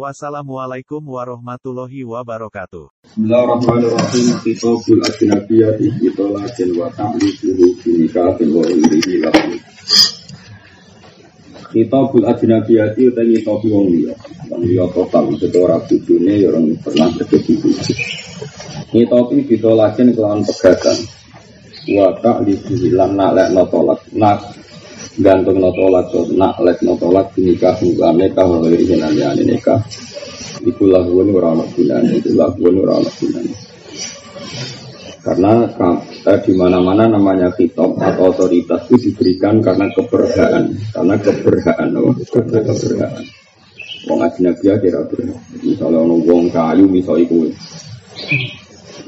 Wassalamualaikum warahmatullahi wabarakatuh. Bismillahirrahmanirrahim. Kitabul Ajnabiyati Itolatin wa ta'liquhu binikahin wa irihi lakum. Kitabul Ajnabiyati utai ngitabi wong liya. Wong liya total maksudnya ora bujune ya orang pernah terjadi buju. Ngitabi ditolakin kelawan pegatan. Wa ta'liquhu lan nalek notolak. Nak gantung no tolak so nak lek no tolak nikah wa nikah wa irihi lan nikah. Iku lahuan ora ana gunane, itu lahuan ora ana gunane. Karena eh, di mana-mana namanya kitab atau otoritas itu diberikan karena keberhaan, karena keberhaan, oh, karena keberhaan. Wong ajnabi kira. Misalnya ono wong kayu misalnya iku.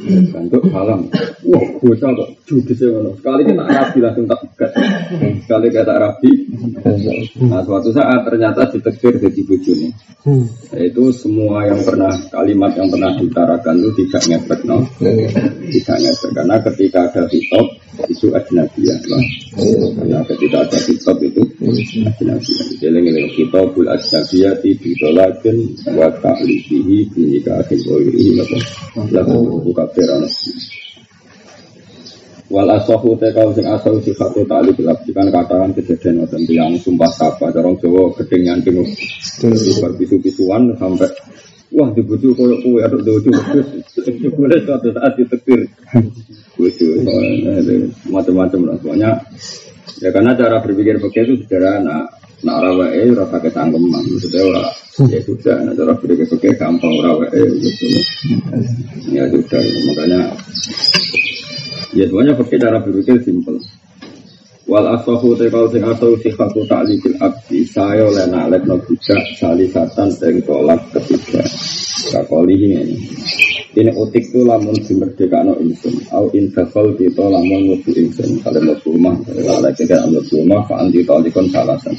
Bentuk salam. Wah, bocah kok judes ngono. Sekali kita rapi langsung tak pegat. Sekali kita rapi. Nah, suatu saat ternyata ditekir jadi bojone. Itu semua yang pernah kalimat yang pernah diutarakan itu tidak ngefek no. Tidak ngefek karena ketika ada hitop itu ajnabiyah. Nah, karena ketika ada hitop itu ajnabiyah. Jadi ini kitabul ajnabiyah bidolakin wa ta'lifihi binikahin wa irihi lakum buka perana. Wal asahu te kau sing asal sifat ta'li bilab kan katakan kejadian ngoten yang sumpah sapa dorong Jawa gedeng nyanting berpisu-pisuan sampai wah dibuju koyo kowe aduk dojo boleh suatu saat ditektir. Bojo macam-macam lah. Semuanya ya karena cara berpikir begitu sederhana nak rawae ora pakai tangkem maksudnya ora ya sudah nah cara berpikir begitu gampang rawae gitu ya sudah makanya Ya semuanya pakai cara berpikir simpel. Wal asahu te kau sing asau sifatu ta'likil abdi saya oleh nalek no budak salisatan dari tolak ketiga. Kakoli ini. Ini utik tu lamun dimerdeka no insun. Au indafal kita lamun ngubu insun. Kalau mau rumah, kalau tidak mau rumah, fa'an ditalikon salasan.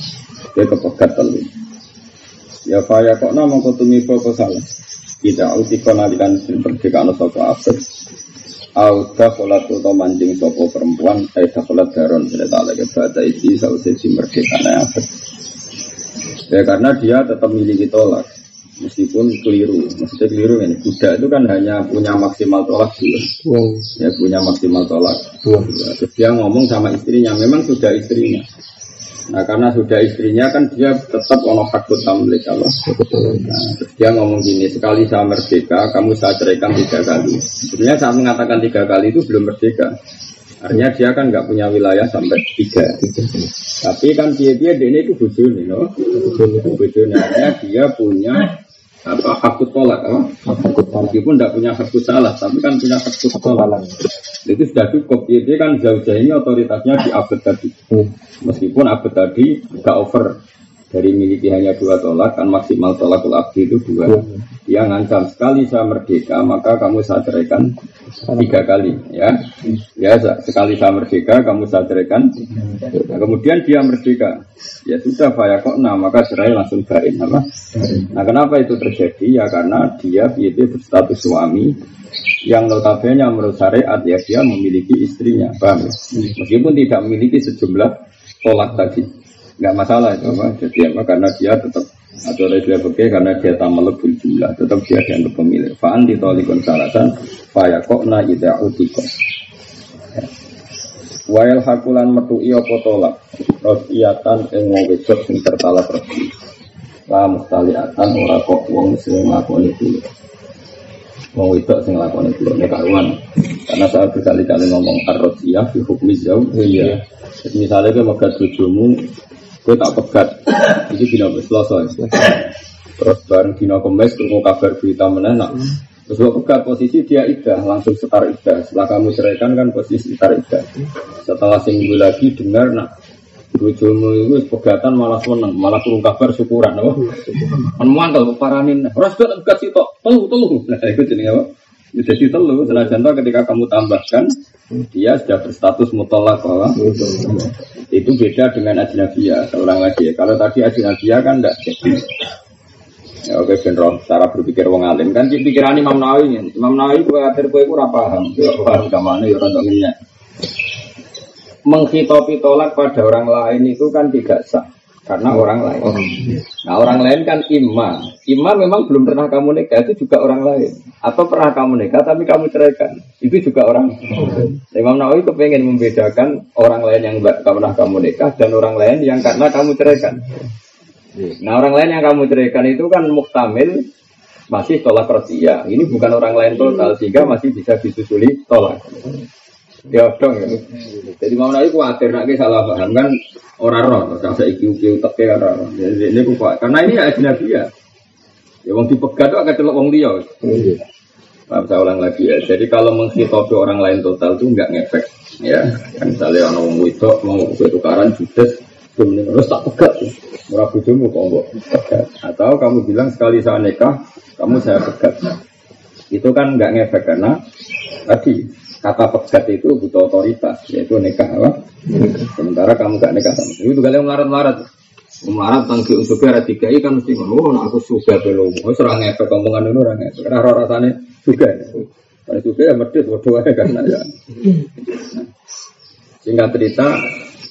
Dia kepegat telu. Ya faya kok nama kau tumipo kau salah. Tidak utikon alikan merdeka no sopo abad. Auda kolat to mancing sopo perempuan Eh kolat daron Cerita lagi Bata isi merdekana abad Ya karena dia tetap miliki tolak Meskipun keliru Maksudnya keliru ini Budak itu kan hanya punya maksimal tolak dulu Ya punya maksimal tolak ya, Terus dia ngomong sama istrinya Memang sudah istrinya Nah karena sudah istrinya kan dia tetap ono hakut tamlik Allah. Nah, terus dia ngomong gini, sekali saya merdeka, kamu saya ceraikan tiga kali. Sebenarnya saat mengatakan tiga kali itu belum merdeka. Artinya dia kan nggak punya wilayah sampai tiga. Tapi kan dia dia ini itu bujuni, no? Bujuni, artinya dia punya apa hakut tolak apa? Hakut meskipun tidak punya hakut salah tapi kan punya hakut tolak itu sudah cukup. Dia, dia kan jauh-jauh ini otoritasnya di abad tadi meskipun abad tadi nggak over dari miliki hanya dua tolak kan maksimal tolakul abdi itu dua. Dia ngancam sekali saya merdeka maka kamu saya ceraikan tiga kali ya. Ya sekali saya merdeka kamu saya ceraikan nah, kemudian dia merdeka. Ya sudah saya kok nah maka cerai langsung barin apa? Nah kenapa itu terjadi? Ya karena dia itu berstatus suami yang notabene menurut syariat ya dia memiliki istrinya paham ya? meskipun tidak memiliki sejumlah tolak tadi nggak masalah itu apa jadi apa? Karena dia tetap atau dia pakai karena dia tak melebur jumlah tetap dia dianggap pemilik. Faan ditolikon salasan faya na ida utikon Wael hakulan metu iyo potolak. Rosiyatan ing wong wedok sing tertalak resmi La mustaliatan ora kok wong sing nglakoni dulu. Wong wedok sing nglakoni dulu nek Karena saya berkali-kali ngomong arrosiyah fi hukmi Iya. Misalnya ke megat bojomu gue tak pegat. Ini dina selasa terus bareng dina kemes mau kabar berita menenak terus gue pegat posisi dia idah langsung setar idah setelah kamu ceraikan kan posisi setar idah setelah seminggu lagi dengar nak Bojomu itu pegatan malah seneng, malah turun kabar syukuran, apa? Kan mantel paranin, ras pegat sih tok, telu telu, nah itu jenis apa? Jadi telu, senajan toh ketika kamu tambahkan dia sudah berstatus mutolak bahwa itu beda dengan ajnabiyah seorang lagi. Kalau tadi ajnabiyah kan tidak jadi. Ya oke ben cara berpikir wong alim kan pikiran Imam Nawawi Imam Nawawi kowe akhir kowe ora paham, ya paham gamane ya ora ngenyek. Menghitopi tolak pada orang lain itu kan tidak sah karena orang lain. Nah orang lain kan imam. Imam memang belum pernah kamu nikah itu juga orang lain. Atau pernah kamu nikah tapi kamu ceraikan itu juga orang. Nah, Imam Nawawi kepengen membedakan orang lain yang tidak pernah kamu nikah dan orang lain yang karena kamu ceraikan. Nah orang lain yang kamu ceraikan itu kan muktamil masih tolak rosia. Ini bukan orang lain total sehingga masih bisa disusuli tolak. Ya dong ya. Jadi mau naik khawatir nak salah paham kan orang roh, tak saya ikiu ikiu tak kayak orang. Jadi ini kuat karena ini ajnabi ya. Ya wong dipegat itu akan celok wong dia. Maaf saya ulang lagi ya. Jadi kalau menghitopi orang lain total itu enggak ngefek. Ya, kan misalnya orang wong itu mau tukaran judes, kemudian harus tak pegat. Murah bujumu kok enggak pegat. Atau kamu bilang sekali saya nikah, kamu saya pegat. Itu kan enggak ngefek karena tadi kata pegat itu butuh otoritas yaitu nikah apa? sementara kamu gak nikah sama itu kalian melarat-melarat melarat tangki unsur tiga i kan mesti ngono. Oh, aku suka belum. Oh serang efek omongan itu orang efek karena rasanya juga kalau juga ya medit waduh karena ya. Singkat cerita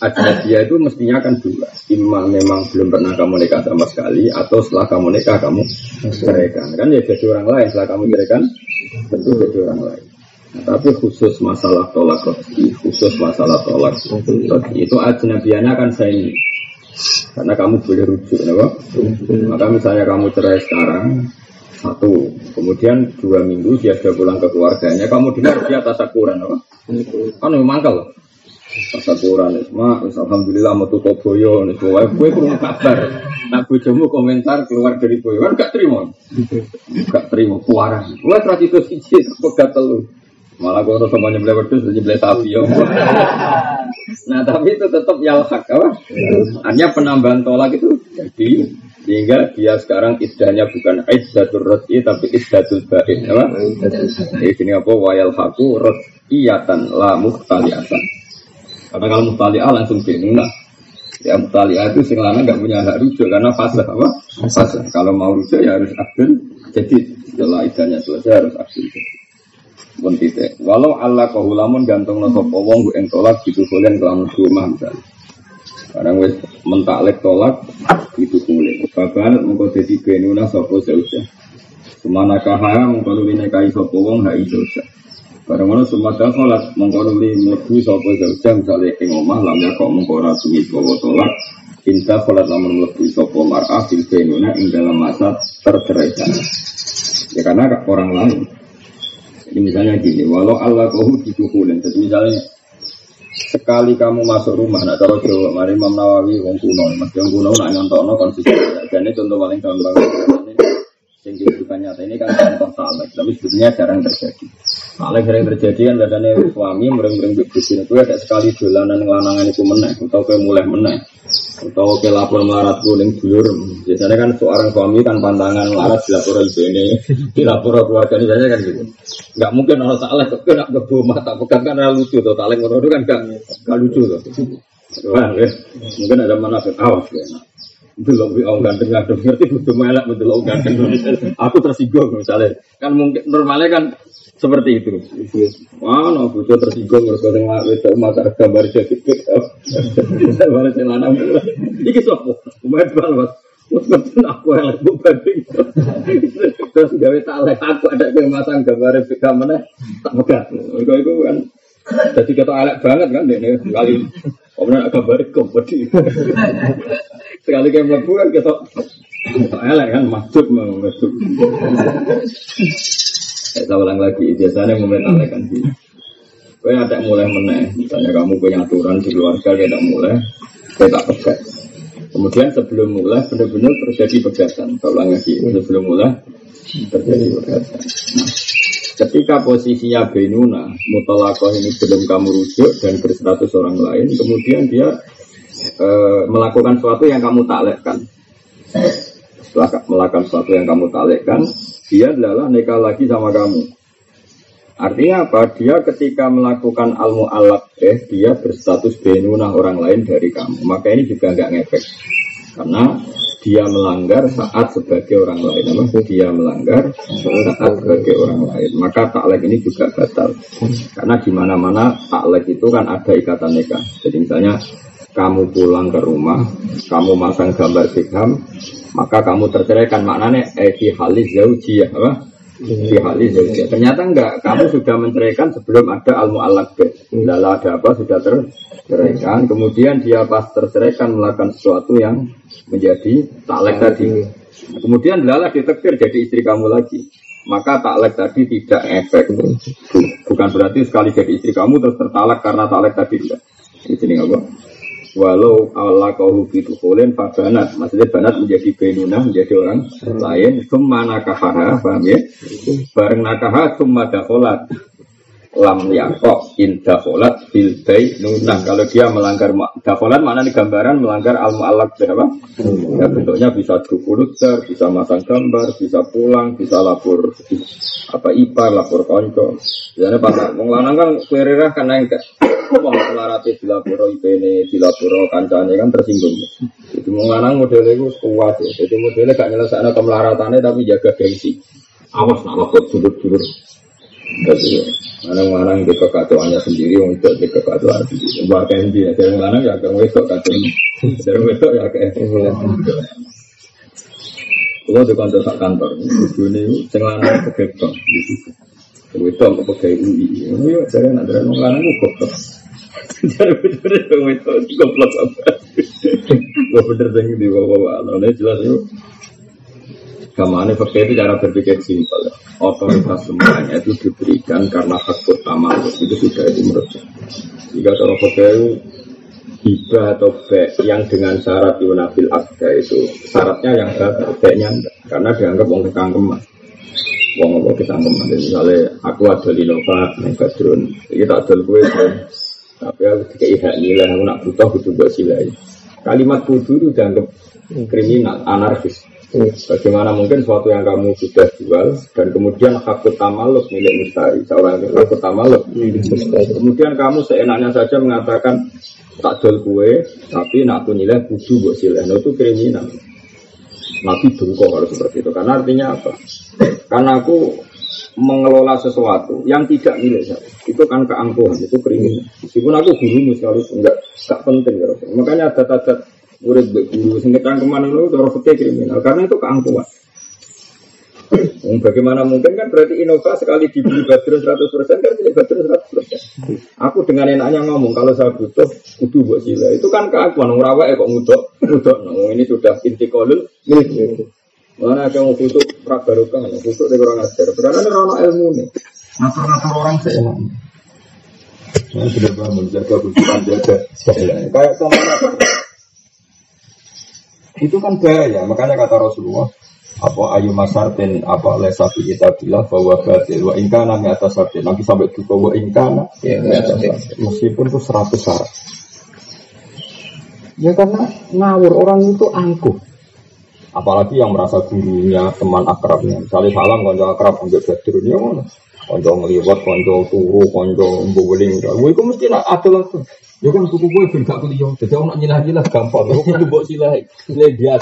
ada dia itu mestinya kan dua. Imam memang belum pernah kamu nikah sama sekali atau setelah kamu nikah kamu ceraikan. Kan ya jadi orang lain setelah kamu ceraikan tentu jadi orang lain tapi khusus masalah tolak khusus masalah tolak rezeki itu ajnabiana kan saya ini. Karena kamu boleh rujuk, ya, Maka misalnya kamu cerai sekarang, satu, kemudian dua minggu dia sudah pulang ke keluarganya, kamu dengar dia tasakuran, apa? Kan memang kalau tasakuran, ma, alhamdulillah mau tutup boyo, nih, gue kurang kabar. Nah, bojomu komentar keluar dari boyo, kan gak terima, gak terima, kuaran. Gue terus itu sih, kok gak telu. Malah gue sama nyebelah wedus, nyebelah sapi ya. nah tapi itu tetap ya hak apa? Hanya penambahan tolak itu jadi sehingga dia sekarang idahnya bukan iddatul roti tapi iddatul bain apa? Jadi sini apa wayal haku rotiyatan la muhtaliatan. Karena kalau muhtaliah langsung bingung Ya muhtaliah itu sing lana nggak punya hak rujuk karena fase apa? Fase. Kalau mau rujuk ya harus abdul. Jadi setelah idahnya selesai harus abdul pun titik. Walau Allah kahulamun gantung sopo wong ing tolak gitu kalian kelamun rumah misalnya. Sekarang wes mentaklek tolak gitu kulit. Bapak mengkau jadi benuna sopo seusia. Semana kahaya mengkau luwi nekai sopo wong hai seusia. Barang mana semata sholat mengkau luwi mlebu sopo seusia misalnya ing omah lamnya kok mengkau rasumi bawa tolak. Inta sholat lamun mlebu sopo mar'ah fil benuna ing dalam masa terceraikan. Ya karena orang lain ini misalnya gini, walau Allah kau dikukulin, jadi misalnya sekali kamu masuk rumah, nak kalau Jawa, mari Imam Nawawi, wong kuno, mas yang kuno nak no konsisten. Ini contoh paling gampang. Yang kehidupan nyata ini kan contoh saleh, tapi sebetulnya jarang terjadi. Saleh sering terjadi kan katanya suami mereng-mereng bebusin itu ada sekali dolanan ngelanangan itu meneh, atau ke mulai meneh atau ke lapor melarat kuning dulur biasanya kan seorang suami kan pantangan melarat lapor ibu ini lapor keluarga ini biasanya kan gitu. Nggak mungkin orang saleh kok kena ke rumah tak pegang kan lucu tuh taleng ngono kan gak lucu tuh Wah, ya. mungkin ada mana awas ya belum orang ganteng ganteng ngerti butuh melek betul orang ganteng aku tersinggung misalnya kan mungkin normalnya kan seperti itu. Wah, no, bujo tersinggung terus tengok itu mata gambar jadi gambar celana mulai. Iki sopo, umat balwas. Betul aku yang lagi banding. Terus gawe talek aku ada yang masang gambar gambarnya tak pegat. Kau itu kan jadi kata elek banget kan ini kali. Kemudian gambar kompeti. Sekali kayak melebu kan kita elek kan masuk masuk. Saya ulang lagi, biasanya mementalkan sih. Kau ada mulai meneh, misalnya kamu punya aturan di keluarga, dia tidak mulai, saya tak pegat. Kemudian sebelum mulai benar-benar terjadi pegatan. Saya ulang lagi, sebelum mulai terjadi pegatan. Nah, ketika posisinya Benuna, mutalakoh ini belum kamu rujuk dan berstatus orang lain, kemudian dia e, melakukan sesuatu yang kamu taklekkan. Setelah melakukan sesuatu yang kamu taklekkan, dia adalah nikah lagi sama kamu. Artinya apa? Dia ketika melakukan almu alak eh, dia berstatus benuna orang lain dari kamu. Maka ini juga nggak ngefek. Karena dia melanggar saat sebagai orang lain. Apa? Dia melanggar saat sebagai orang lain. Maka taklek ini juga batal. Karena di mana-mana taklek itu kan ada ikatan nikah. Jadi misalnya kamu pulang ke rumah, kamu masang gambar Beckham, maka kamu terceraikan maknanya eh halis zauji ya, apa? Halis zauji. Ternyata enggak, kamu sudah menceraikan sebelum ada al muallaq Lalu ada apa sudah terceraikan, kemudian dia pas terceraikan melakukan sesuatu yang menjadi taklek tadi. Kemudian lala ditektir jadi istri kamu lagi. Maka taklek tadi tidak efek. Bukan berarti sekali jadi istri kamu terus tertalak karena taklek tadi tidak. Di sini apa? Walau Allah kau itu kulen fabanat maksudnya banat menjadi benuna menjadi orang lain. Summa nakahaha paham ya? Bareng nakaha summa dakholat lam yakok in dakholat bil nunah kalau dia melanggar dakholat mana nih gambaran melanggar al mu'allak berapa ya, bentuknya bisa luther bisa masang gambar bisa pulang bisa lapor apa ipar lapor konco jadi pas mau lanang kan kuerirah kan enggak Wong melarati dilapuro IPN, dilapuro kancane kan tersinggung. Jadi menganang model itu kuat ya. Jadi modelnya gak nyelesaikan kemelaratannya tapi jaga gengsi. Awas nak lapor dulur-dulur. Jadi manang-manang di kekacauannya sendiri untuk di kekacauan sendiri. Bahkan dia dari mana ya kamu itu kacau. Dari itu ya kayak Kalau di kantor sak kantor, ini sing lanang kegebang. Itu apa pegawai UI. Ini dari anak dari orang lanang kok Jadi bener dong itu goblok apa? Gue bener dong di bawah bawah. Ini jelas itu. Kamane fakir itu cara berpikir simpel. Otoritas semuanya itu diberikan karena hak utama itu sudah itu menurut Jika kalau fakir hibah atau be yang dengan syarat yunafil akda itu syaratnya yang batal, be-nya karena dianggap wong kekangkeman. Wong apa kekangkeman. Misalnya aku ada di Nova, yang Badrun, kita ada gue tapi aku tidak hak nilai, aku nak butuh itu buat silai. Kalimat kudu itu dianggap kriminal, anarkis. Bagaimana mungkin sesuatu yang kamu sudah jual dan kemudian hak tamaluk milik mustari, seorang yang hak milik mustari. Kemudian kamu seenaknya saja mengatakan tak jual kue, tapi nak aku nilai kudu buat silai. Nah, itu kriminal. Nabi dungko kalau seperti itu. Karena artinya apa? Karena aku mengelola sesuatu yang tidak milik saya. Itu kan keangkuhan, itu kriminal. Meskipun aku guru sekali enggak enggak penting ya. Makanya ada adat murid guru sehingga ke mana itu cara fikih kriminal karena itu keangkuhan. Bagaimana mungkin kan berarti Innova sekali dibeli baterai 100% kan milik baterai 100%. Aku dengan enaknya ngomong kalau saya butuh kudu buat sila. Itu kan keangkuhan ngrawek kok ngudok, ngudok. Nah, ini sudah inti kolul milik. Mana ada yang butuh prak barokah, butuh dari orang ajar. Berarti ada orang ilmu nih. Ngatur-ngatur orang seenak. Saya sudah paham menjaga bujukan jaga. Kayak sama itu kan bahaya. Makanya kata Rasulullah, apa ayu masartin apa lesafi kita bilang bahwa batil wa ingkana mi atas sartin nanti sampai juga wa ingkana ya, meskipun itu seratus syarat ya karena ngawur orang itu angkuh Apalagi yang merasa gurunya, teman akrabnya. Misalnya salam konco akrab ambil badirnya mana? Konco ngeliwat, konco turu, konco mbuweling. Gue itu mesti ada langsung. Ya kan buku gue ben gak kuliah. Jadi orang nyilah-nyilah gampang. Gue kudu mbok silah. Nilai dia.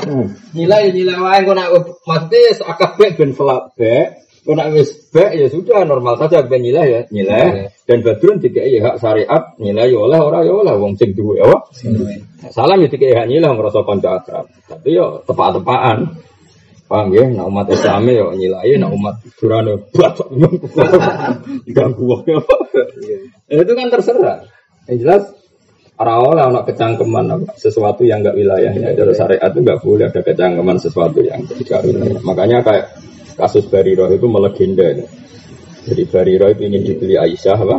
Nilai nilai wae kok nak mesti akabeh ben selap kalau nak wis baik ya sudah normal saja ben nilai ya nilai dan badrun tiga ya hak syariat nilai ya oleh orang ya oleh wong sing duwe apa salam ya tiga hak nilai merasa kanca akrab tapi yo tepak-tepakan paham ya? Nak umat Islam ya nilai nak umat durane batok ganggu ya itu kan terserah. Yang jelas oleh anak kecangkeman sesuatu yang enggak wilayahnya dari syariat itu enggak boleh ada kecangkeman sesuatu yang tidak wilayah. Makanya kayak kasus Bariro itu melegenda. Jadi Bariro itu ingin dibeli Aisyah apa?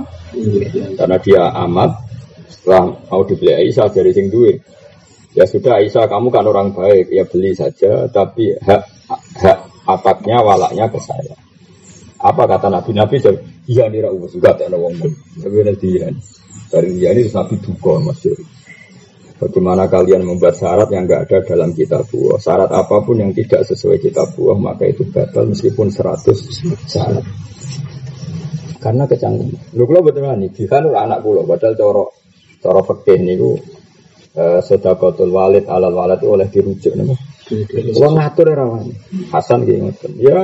Karena dia amat setelah mau dibeli Aisyah dari sing duit. Ya sudah Aisyah kamu kan orang baik ya beli saja. Tapi hak hak apaknya walaknya ke saya. Apa kata Nabi Nabi iya nih rawu juga tak ada tapi nanti ya. Dari dia ini Nabi duka masyur. Bagaimana kalian membuat syarat yang nggak ada dalam kitab buah. Syarat apa pun yang tidak sesuai kitab buah, maka itu batal meskipun 100 syarat. Karena kecanggung. Lu kalau betul nih, jihad anak kulo, padahal coro coro fakih niku eh, sedakotul walid alal walid oleh dirujuk nih. Wong ngatur ya rawan. Hasan gitu ngoten. Ya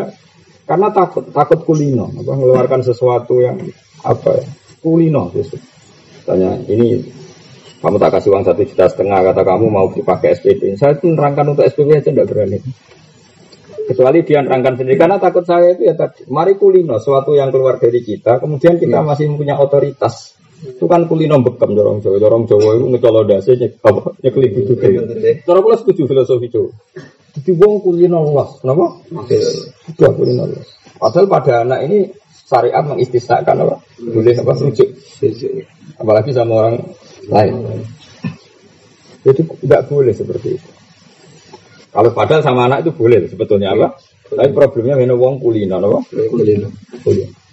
karena takut takut kulino, apa mengeluarkan sesuatu yang apa ya? Kulino gitu. Tanya ini kamu tak kasih uang satu juta setengah kata kamu mau dipakai SPP. Saya itu nerangkan untuk SPP aja tidak berani. Kecuali dia nerangkan sendiri karena takut saya itu ya tadi. Mari kulino sesuatu yang keluar dari kita, kemudian kita iya. masih punya otoritas. Itu kan kulino bekam dorong Jawa, dorong Jawa itu ngecolodase nyek apa nyeklik itu kan. Cara pula setuju filosofi Jawa. Jadi wong kulino luas, kenapa? Sudah kulino luas. Padahal pada anak ini syariat mengistisnakan apa? Boleh apa rujuk. Apalagi sama orang lain. Jadi tidak boleh seperti itu. Kalau padahal sama anak itu boleh sebetulnya apa? Tapi problemnya mana wong kulina, apa? Kulina. Kulina.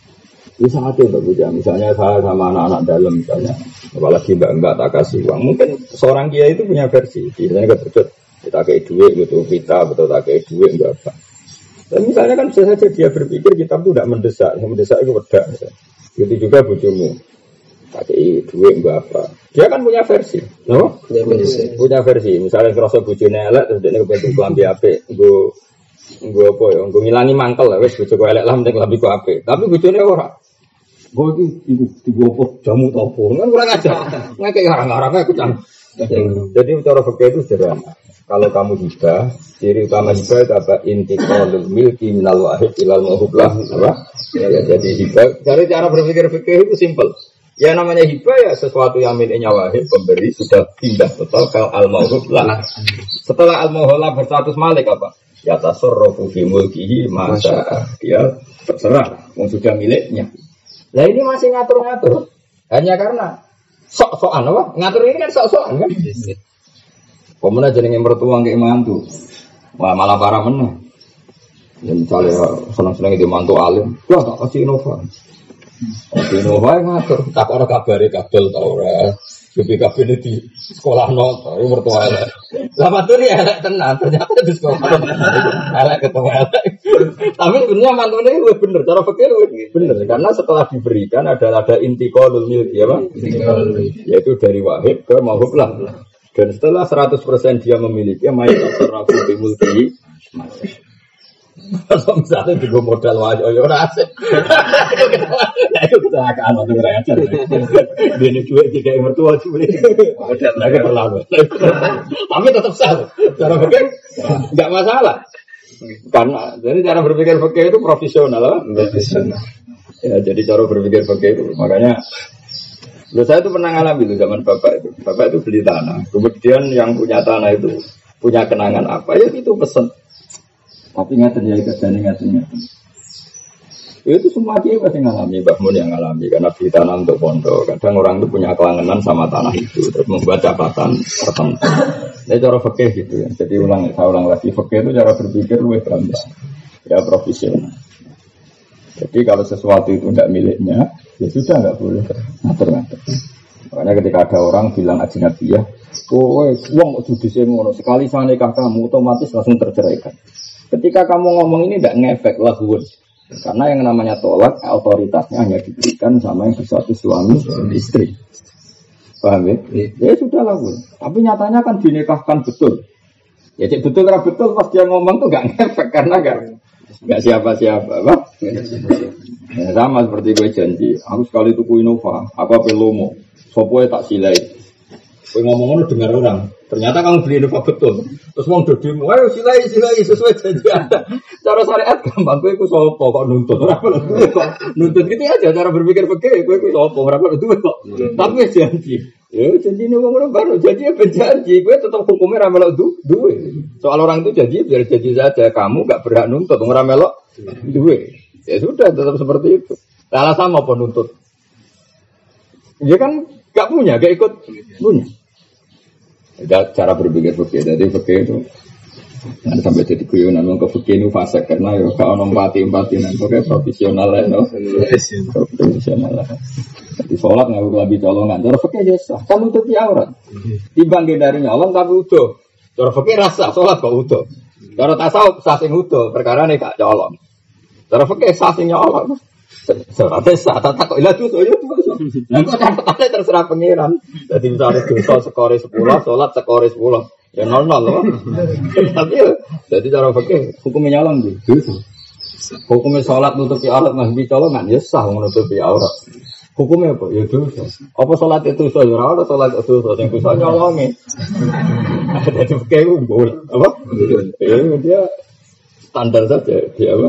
Ini sangat ya Mbak Misalnya saya sama anak-anak dalam misalnya, apalagi mbak-mbak tak kasih uang. Mungkin seorang kiai itu punya versi. Biasanya betul kita kayak duit gitu, kita betul tak kayak duit enggak apa. Dan misalnya kan bisa saja dia berpikir kita itu tidak mendesak, yang mendesak itu beda. Gitu juga bujumu pakai duit enggak apa. Dia kan punya versi, no? Punya versi. Punya versi. Misalnya kerasa bujune elek terus dia kebentuk kelambi ape, gue gue apa ya, gue ngilangi mangkel lah, wes bujuk elek lah, mending kelambi ku ape. Tapi bujune ora. Gue itu ibu ibu apa jamu topo, kan kurang aja. Nggak kayak garang-garangnya kecang. Jadi cara fakir itu sederhana. Kalau kamu hibah, ciri utama hibah itu apa? Intiqalul milki minal wahid ilal muhublah. Apa? Ya, jadi hibah. Dari cara berpikir fikih itu simple. Ya namanya hibah ya sesuatu yang miliknya wahid pemberi sudah pindah total ke al lah. Setelah al lah berstatus malik apa? Ya tasarrufu fi mulkihi masa dia terserah yang sudah miliknya. Nah ini masih ngatur-ngatur. Hanya karena sok-sokan apa? Ngatur ini kan sok-sokan kan? Pemenang jenenge mertua nggak mantu. Wah malah parah menang. Ya misalnya senang-senang itu mantu alim, wah tak kasih inovasi. Dino wae ngatur, tak ora kabare kadol ta ora. Jadi kabeh di sekolah no, itu mertua elek. Lah matur ya elek tenan, ternyata di sekolah elek ketemu elek. Tapi sebenarnya mantune itu bener, cara pikir bener karena setelah diberikan ada ada inti kolul milk ya Pak. Yaitu dari wahid ke mahub lah. Dan setelah 100% dia memiliki, mayat tasarrafu bi mulki kalau misalnya juga modal wajah, ya ora asik. Ya itu kecelakaan waktu ngerayakan. Dia ini cuek jika mertua cuek. Modal lagi terlalu. Tapi tetap sah. Cara berpikir nggak masalah. Karena jadi cara berpikir fakir itu profesional, profesional. Ya jadi cara berpikir fakir itu makanya Loh, saya itu pernah ngalami itu zaman bapak itu. Bapak itu beli tanah. Kemudian yang punya tanah itu punya kenangan apa ya itu pesen tapi nggak terjadi kerjanya nggak terjadi. Itu semua dia pasti ngalami, Mbak Mun yang ngalami karena beli tanah untuk pondok. Kadang orang itu punya kelangenan sama tanah itu, terus membuat catatan tertentu. Ini cara fakih gitu ya. Jadi ulang, saya ulang lagi, fakih itu cara berpikir lebih berambah, ya profesional. Jadi kalau sesuatu itu tidak miliknya, ya sudah nggak boleh ngatur-ngatur. Makanya ketika ada orang bilang ajnabiyah, kowe wong judisi ngono, sekali saya nikah kamu otomatis langsung terceraikan. Ketika kamu ngomong ini tidak ngefek lahun. Karena yang namanya tolak otoritasnya hanya diberikan sama yang bersatu suami istri. Paham ya? Ya sudah lahun. Tapi nyatanya kan dinikahkan betul. Ya cek betul karena betul pas dia ngomong tuh gak ngefek karena gak nggak siapa-siapa, apa? Ya, sama seperti gue janji, aku sekali tuku Innova, aku apa lomo, sopoe tak silai. Gue ngomong dengar orang, Ternyata kamu beli Innova betul. Terus mau dodimu, ayo silai silai sesuai janji. Cara syariat gampang, gue itu sopo kok nuntut. Kok nuntut gitu aja cara berpikir pikir, gue itu sopo, kenapa lu kok. Tapi janji. Ya janji ini orang baru janji ya berjanji. Gue tetap hukumnya ramelok du duwe. Soal orang itu janji biar janji saja. Kamu gak berhak nuntut, ramelok duwe. Ya sudah tetap seperti itu. Salah sama penuntut. Dia kan gak punya, gak ikut punya. Cara berpikir fikih, jadi fikih itu Nanti sampai jadi guyonan ke fikih itu fase karena ya kalau orang empati empati nanti pokoknya profesional lah, no? profesional lah. Jadi sholat nggak boleh lebih colongan. Cara fikih ya sah, kamu tuh aurat. Dibangkit dari nyolong tapi utuh. Cara fikih rasa sholat kok utuh. Cara tasawuf sah sing utuh, perkara nih kak colong. Cara fikih sah sing nyolong. Sholatnya sah, tak kok ilah dosa ya dosa. Catatannya terserah pangeran. Jadi misalnya dosa skore sepuluh, sholat skore sepuluh. Ya nol nol loh. Tapi jadi cara pakai hukumnya di dosa. Hukumnya sholat nutupi aurat nggak bicolongan ya sah menutupi aurat. Hukumnya apa? Ya dosa. Apa sholat itu dosa? Ya ora sholat itu dosa. Yang dosa nyolongi. Jadi pakai umbul. Apa? Ya dia standar saja. Dia apa?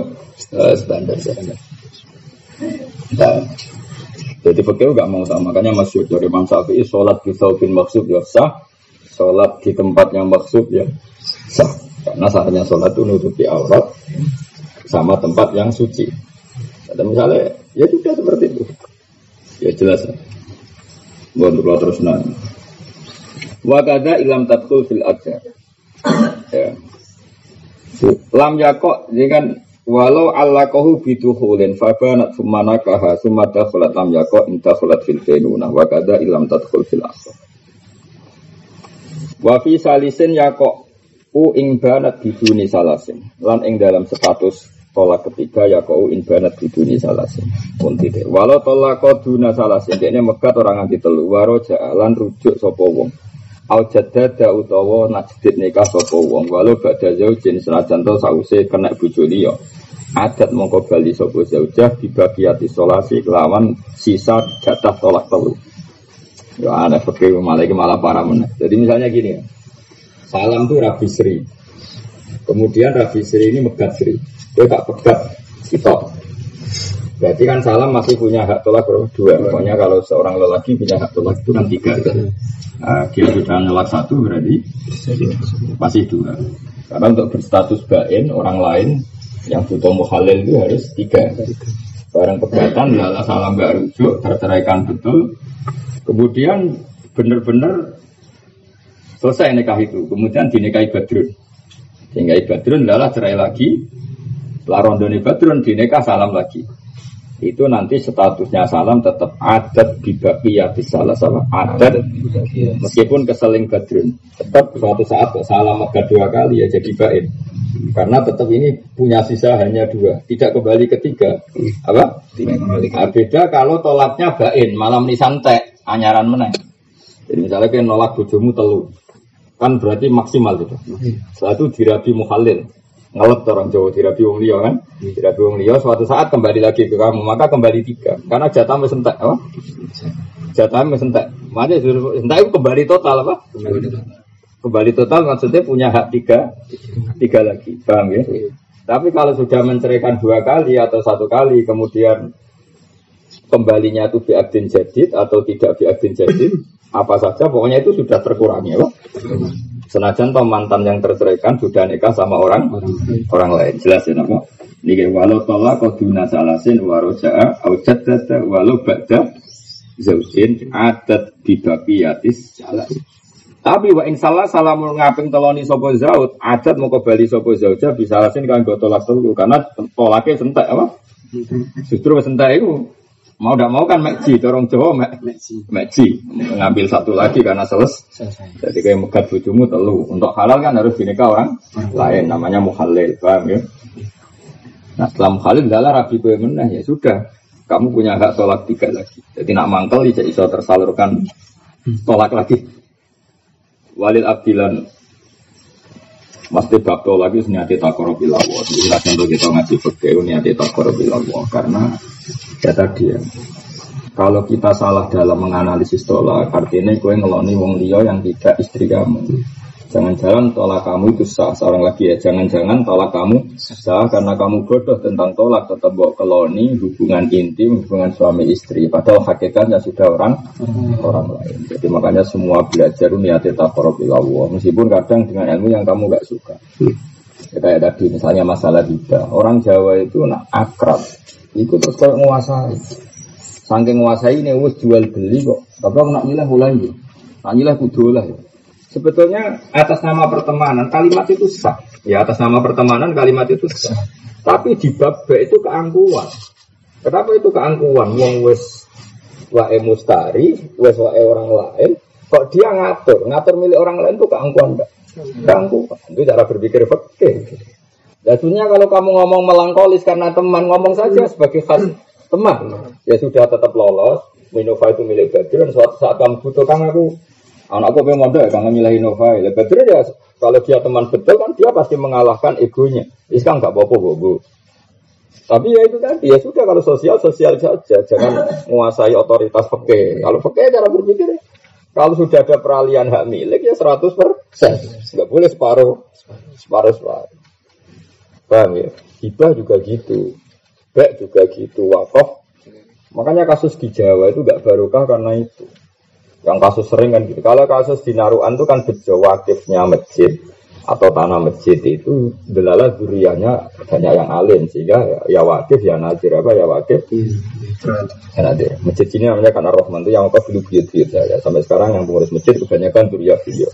Standar saja. Nah, jadi fakir gak mau sama makanya masuk dari Imam Syafi'i sholat di saubin maksud ya sah, sholat di tempat yang maksud ya sah. Karena sahnya sholat itu nutupi aurat sama tempat yang suci. Ada misalnya ya sudah seperti itu. Ya jelas. Buat terus nanya. Wakada ilam tatkul fil. Ya. Lam yakok ini kan Walau Allah kohu biduhulin fabanat sumana kaha sumada kholat lam yako inta kholat fil fenuna wa kada ilam tadkhul fil akhir. Wa fi salisin yako u ing banat biduni salasin lan ing dalam status tolak ketiga yako u ing banat biduni salasin pun tidak. Walau tolak duna salasin ini megat orang anti telu waroja lan rujuk sopo wong. Au jadada utawa najdid nikah sapa wong walau badha zaujin senajan to sause kena bojo liya adat mongko bali sapa zaujah dibagiyati solasi kelawan sisa jatah tolak telu. Ya aneh fakir malah malah para meneh. Jadi misalnya gini ya. Salam tuh Rabi Sri. Kemudian Rabi Sri ini megat Sri. Dia tak pegat sitok. Berarti kan salam masih punya hak tolak berapa? Dua. Pokoknya kalau seorang lelaki punya hak tolak itu kan tiga. Nah, dia sudah nolak satu berarti masih dua. Karena untuk berstatus bain orang lain yang butuh muhalil itu harus tiga. Barang pegatan, lala salam gak rujuk, terceraikan betul. Kemudian benar-benar selesai nikah itu. Kemudian dinikahi badrun. Dinikahi badrun, lala cerai lagi. Larondoni badrun, dinikah salam lagi. Itu nanti statusnya salam tetap adat di salah sama adat meskipun keseling badrun tetap suatu saat salam maka dua kali ya jadi baik karena tetap ini punya sisa hanya dua, tidak kembali ketiga. Apa? Tidak kembali. Nah, beda kalau tolaknya bain, malam ini santai, anyaran meneng. Jadi misalnya kayak nolak bojomu telu, kan berarti maksimal itu. Setelah itu dirabi muhalil, ngelep orang Jawa dirabi wong liya kan, dirabi wong liya suatu saat kembali lagi ke kamu, maka kembali tiga. Karena jatah mesentek, apa? Jatah mesentek. Makanya sentek itu kembali total apa? Kembali total. Kembali total maksudnya punya hak tiga, tiga lagi, paham ya? Iya. Tapi kalau sudah menceraikan dua kali atau satu kali, kemudian kembalinya itu biadin jadid atau tidak biadin jadid, apa saja, pokoknya itu sudah terkurangi, ya, Senajan toh mantan yang terceraikan sudah nikah sama orang orang lain, jelas ya, nama. Ini walau tolak koduna salasin waroja'a au jaddada walau ba'da zaujin adat bibaqiyatis salasin. Tapi wa in salah salamun ngaping teloni sopo zaud, adat mau kembali sopo zauja bisa alasin kan gue tolak dulu karena tolaknya sentak apa? Justru sentak itu mau tidak mau kan meji, dorong Jawa mek meji, ngambil satu lagi karena seles. Jadi kayak megat bujumu telu. Untuk halal kan harus dinikah orang lain, namanya muhalil, paham ya? Nah setelah muhalil adalah rabi gue menah ya sudah, kamu punya hak tolak tiga lagi. Jadi nak mangkel bisa iso tersalurkan tolak lagi walil abdilan Mesti bakto lagi niati takoro bilawo. Jadi kita ngaji fakir niati takoro bilawo karena ya tadi ya. Kalau kita salah dalam menganalisis tolak, artinya kue ngeloni wong liya yang tidak istri kamu. Jangan-jangan tolak kamu itu sah. Seorang lagi ya, jangan-jangan tolak kamu sah karena kamu bodoh tentang tolak tetap bawa keloni hubungan intim, hubungan suami istri. Padahal hakikatnya sudah orang orang lain. Jadi makanya semua belajar niatnya Allah. Meskipun kadang dengan ilmu yang kamu gak suka. Ya, kayak tadi misalnya masalah kita Orang Jawa itu nak akrab. Itu terus kayak menguasai. Saking menguasai ini wes jual beli kok. Tapi aku nak nyilah mulai Nak nyilah kudu lah ya. Sebetulnya atas nama pertemanan kalimat itu sah. Ya atas nama pertemanan kalimat itu sah. Tapi di bab itu keangkuhan. Kenapa itu keangkuhan? Wong wes wae mustari, wes wae orang lain. Kok dia ngatur? Ngatur milik orang lain itu keangkuhan enggak? Keangkuhan. Itu cara berpikir fakir. Ya kalau kamu ngomong melankolis karena teman ngomong saja sebagai khas teman. Ya sudah tetap lolos. Innova itu milik Badr dan suatu saat kamu butuh kan aku anakku pengen mondok ya kangen milih Innova. Ya Badr ya kalau dia teman betul kan dia pasti mengalahkan egonya. Ini kan nggak apa-apa bu. Tapi ya itu tadi ya sudah kalau sosial sosial saja jangan menguasai otoritas peke. Kalau peke cara berpikir kalau sudah ada peralihan hak milik ya 100 persen. Nggak boleh separuh separuh separuh. Paham ya? Hibah juga gitu. Bek juga gitu. Wakaf. Makanya kasus di Jawa itu nggak barokah karena itu. Yang kasus sering kan gitu. Kalau kasus di Naruan itu kan bejo wakifnya masjid atau tanah masjid itu delala duriannya banyak yang alim sehingga ya, ya wakif ya nadir apa ya wakif ya nadir masjid ini namanya karena Rohman itu yang wakaf dulu buyut saya sampai sekarang yang pengurus masjid kebanyakan durian beliau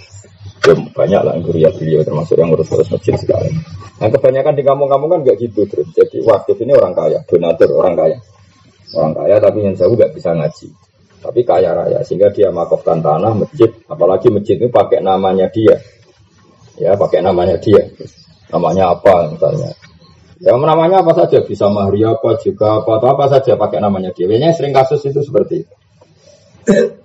ya, banyak lah durian beliau termasuk yang urus-urus masjid sekarang nah kebanyakan di kampung-kampung kan nggak gitu terus jadi wakif ini orang kaya donatur orang kaya. Orang kaya tapi yang jauh nggak bisa ngaji. Tapi kaya raya sehingga dia makofkan tanah masjid. Apalagi masjid itu pakai namanya dia. Ya pakai namanya dia. Namanya apa misalnya. Ya namanya apa saja bisa mahri apa juga apa atau apa saja pakai namanya dia. Biasanya sering kasus itu seperti itu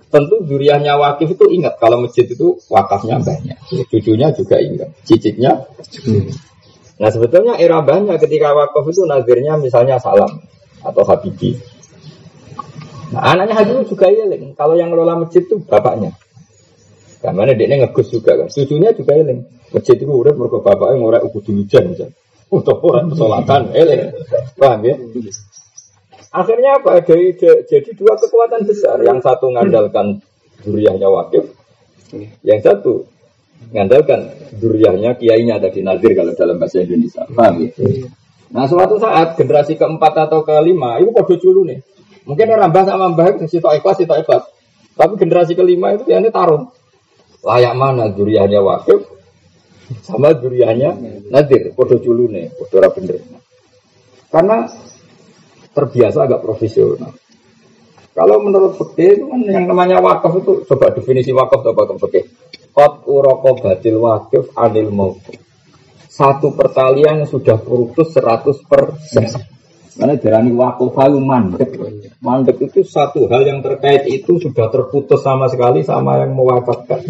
tentu duriannya wakif itu ingat kalau masjid itu wakafnya banyak cucunya juga ingat cicitnya nah sebetulnya era banyak ketika wakaf itu nazirnya misalnya salam atau habibi nah anaknya haji juga iling kalau yang ngelola masjid itu bapaknya karena dia ngegus juga kan. Cucunya juga eling. Masjid itu udah mereka bapaknya ngorek uku dulu jan. Untuk orang pesolatan eling. Paham ya? Akhirnya apa? Jadi, jadi dua kekuatan besar. Yang satu ngandalkan duriahnya wakif. Yang satu ngandalkan duriahnya kiainya tadi nazir kalau dalam bahasa Indonesia. Paham ya? Nah suatu saat generasi keempat atau kelima itu kode dulu nih. Mungkin rambah sama mbah itu sitok ikhlas, sitok ikhlas. Tapi generasi kelima itu ya ini tarung layak mana duriannya wakif sama duriannya nadir podo nih podo bener karena terbiasa agak profesional kalau menurut fikih itu kan yang namanya wakaf itu coba definisi wakaf coba ke fikih kot uroko batil wakif anil mau satu pertalian sudah putus 100 persen karena darani wakaf halu mandek. Mandek itu satu hal yang terkait itu sudah terputus sama sekali sama yang mewakafkan.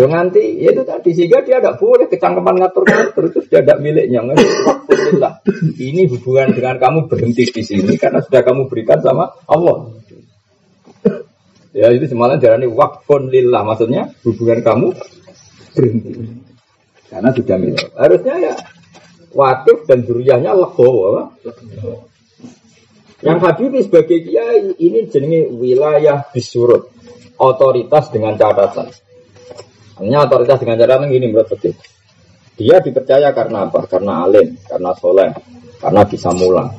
Lo nanti ya itu tadi sehingga dia tidak boleh kecangkepan ngatur-ngatur itu sudah tidak miliknya. Alhamdulillah. Ini hubungan dengan kamu berhenti di sini karena sudah kamu berikan sama Allah. Ya itu semalam darani wakfun lillah maksudnya hubungan kamu berhenti karena sudah milik. Harusnya ya wakif dan duriahnya legowo. Yang Habib sebagai kiai ini jenenge wilayah disurut otoritas dengan catatan. Hanya otoritas dengan catatan ini menurut Fakih. Dia dipercaya karena apa? Karena alim, karena soleh, karena bisa mulang.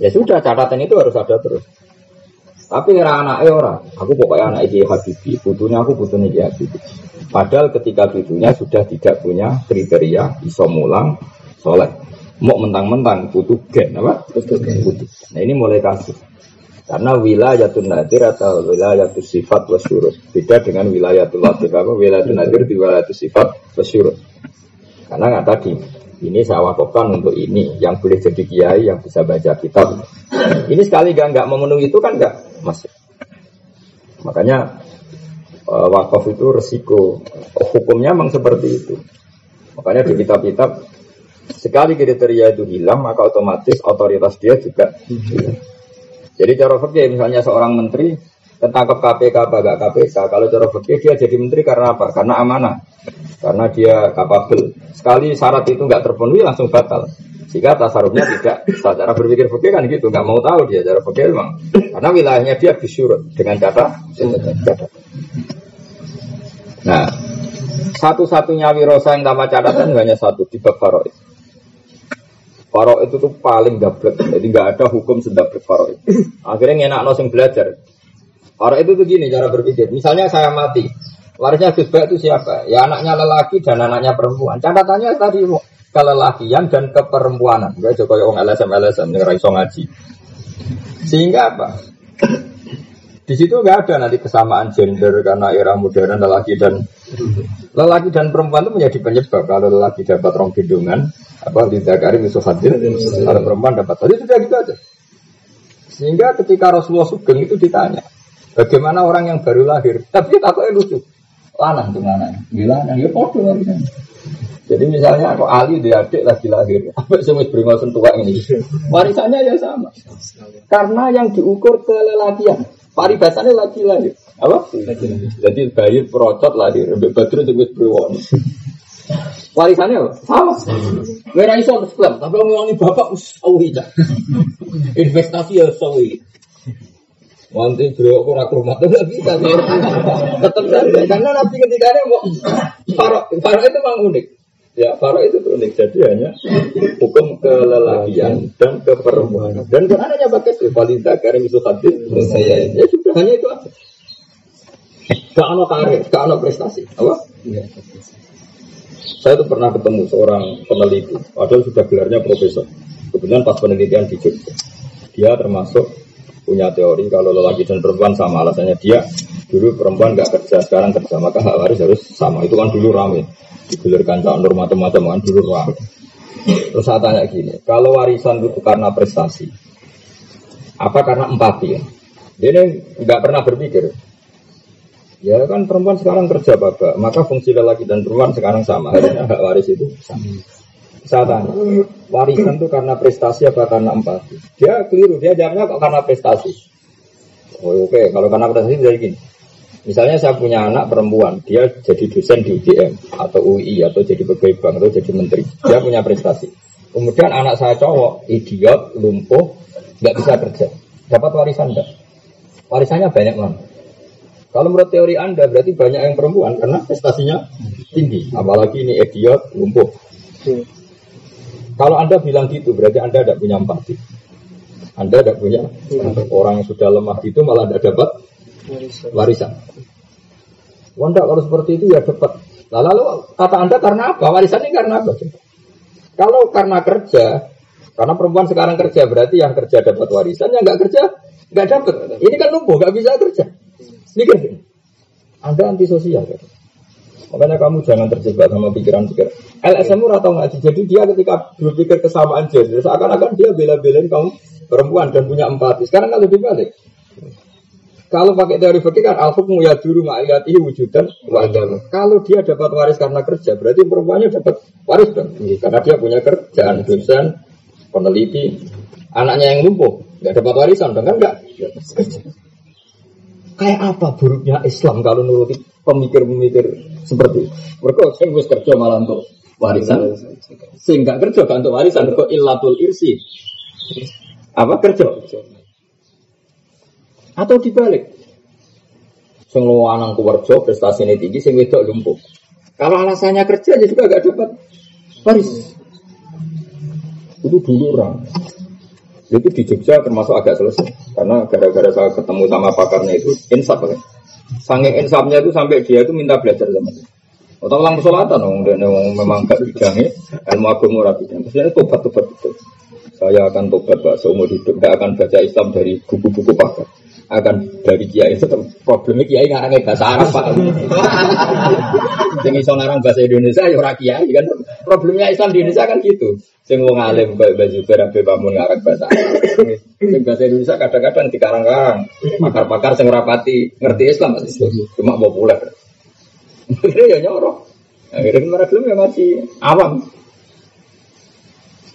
Ya sudah catatan itu harus ada terus. Tapi era anaknya orang, aku pokoknya anak Kiai Habibi, butuhnya aku butuhnya Kiai Habibi. Padahal ketika butuhnya sudah tidak punya kriteria bisa mulang, soleh. Mau mentang-mentang butuh gen apa? Butuh gen. Nah ini mulai kasih. Karena wilayatul nadir atau wilayatul sifat wasyurut. Beda dengan wilayatul latif apa? Wilayatul nadir di wilayatul sifat wasyurut. Karena nggak tadi, ini saya wakafkan untuk ini yang boleh jadi kiai yang bisa baca kitab. Ini sekali gak nggak memenuhi itu kan nggak masuk. Makanya uh, wakaf itu resiko. Hukumnya memang seperti itu. Makanya di kitab-kitab Sekali kriteria itu hilang, maka otomatis otoritas dia juga hilang. Jadi cara fikih misalnya seorang menteri ketangkep KPK apa gak KPK. Kalau cara fikih dia jadi menteri karena apa? Karena amanah. Karena dia kapabel. Sekali syarat itu nggak terpenuhi langsung batal. Sehingga tasarufnya tidak. Cara berpikir fikih kan gitu, nggak mau tahu dia cara fikih memang. Karena wilayahnya dia disurut dengan kata Nah, satu-satunya wirosa yang tanpa catatan hanya satu di bab. Faro itu tuh paling dablek, jadi nggak ada hukum sedablek faro itu. Akhirnya ngenak nosing belajar. Faro itu tuh gini cara berpikir. Misalnya saya mati, warisnya Gus itu siapa? Ya anaknya lelaki dan anaknya perempuan. Catatannya tadi kelelakian dan keperempuanan. Gak Joko yang LSM LSM yang raiso ngaji. Sehingga apa? Di situ nggak ada nanti kesamaan gender karena era modern lelaki dan lelaki dan perempuan itu menjadi penyebab kalau lelaki dapat rong gendongan apa tidak kari musuh hadir kalau perempuan dapat tadi sudah gitu aja Sehingga ketika Rasulullah Sugeng itu ditanya, bagaimana orang yang baru lahir? Tapi takutnya lucu. Lanang tuh lanang. Gila. Ya podo Jadi misalnya aku Ali dia adik lagi lahir, apa sih beri tua ini? Warisannya ya sama. Karena yang diukur kelelakian, paribasannya lagi lahir. Apa? Jadi bayi perocot lahir, badru itu berwon. Warisannya apa? Sama. Merah iso klaim, tapi ngomongin bapak sawi Investasi ya sawi. Nanti beliau aku nak rumah tuh nggak bisa. Tetap saja karena nabi ketika ini mau farok, farok itu memang unik. Ya, farok itu unik. Jadi hanya hukum kelelakian dan keperempuanan. Dan karena hanya pakai rivalita karena itu hadis. Saya ya sudah hanya itu aja. Gak ada karir, gak ada prestasi. Apa? Iya. Saya tuh pernah ketemu seorang peneliti, padahal sudah gelarnya profesor. Kebetulan pas penelitian di Jogja. Dia termasuk punya teori kalau lelaki dan perempuan sama alasannya dia dulu perempuan nggak kerja sekarang kerja maka hak waris harus sama itu kan dulu rame digulirkan cak norma macam kan dulu rame terus saya tanya gini kalau warisan itu karena prestasi apa karena empati ya ini nggak pernah berpikir Ya kan perempuan sekarang kerja bapak, maka fungsi lelaki dan perempuan sekarang sama. Harusnya hak waris itu sama. Saya tanya, warisan itu karena prestasi apa karena empati? Dia keliru, dia jawabnya kok karena prestasi. Oh, Oke, okay. kalau karena prestasi jadi gini. Misalnya saya punya anak perempuan, dia jadi dosen di UGM atau UI atau jadi pegawai bank atau jadi menteri. Dia punya prestasi. Kemudian anak saya cowok, idiot, lumpuh, nggak bisa kerja. Dapat warisan enggak? Warisannya banyak banget. Kalau menurut teori Anda berarti banyak yang perempuan karena prestasinya tinggi. Apalagi ini idiot, lumpuh. Hmm. Kalau Anda bilang gitu berarti Anda tidak punya empati. Anda tidak punya hmm. orang yang sudah lemah itu malah tidak dapat warisan. Wanda kalau seperti itu ya dapat. Lalu kata Anda karena apa? Warisan ini karena apa? Kalau karena kerja, karena perempuan sekarang kerja berarti yang kerja dapat warisan, yang nggak kerja nggak dapat. Ini kan lumpuh, nggak bisa kerja. Mikir? Anda antisosial kan? Makanya kamu jangan terjebak sama pikiran-pikiran. LSM atau ngaji. Jadi dia ketika berpikir kesamaan gender, seakan-akan dia bela-belain kamu perempuan dan punya empati. Sekarang kalau dibalik. Kalau pakai teori fikih kan al hukmu ya dulu ma'iyatihi wujudan wajan. Kalau dia dapat waris karena kerja, berarti perempuannya dapat waris dong. Karena dia punya kerjaan, dosen, peneliti, anaknya yang lumpuh, nggak dapat warisan dong kan enggak? Kayak apa buruknya Islam kalau nuruti pemikir-pemikir seperti itu? Mereka wis kerja malah untuk warisan. Sehingga kerja kan untuk warisan kok illatul irsi. Apa kerja? Atau dibalik. Sing lanang kuwerja prestasinya tinggi sing wedok lumpuh. Kalau alasannya kerja ya juga gak dapat waris. Itu dulu orang. Itu di Jogja termasuk agak selesai. Karena gara-gara saya ketemu sama pakarnya itu insaf kan. Sange insafnya itu sampai dia itu minta belajar sama saya. Atau ulang pesolatan dong, dan memang gak bidangnya, ilmu agung murah bidang. Terus dia tobat tobat. Saya akan tobat pak seumur hidup, tidak akan baca Islam dari buku-buku pakar akan dari kiai itu problemnya kiai ngarangnya bahasa Arab pak. Sing iso ngarang bahasa Indonesia ya ora kiai kan? Problemnya Islam di Indonesia kan gitu. Sing wong alim Mbak Baju Abe Pamun ngarang bahasa Arab. Sing bahasa Indonesia kadang-kadang dikarang-karang. Pakar-pakar sing rapati ngerti Islam cuma populer akhirnya ya nyorok. Akhirnya mereka belum ya masih awam.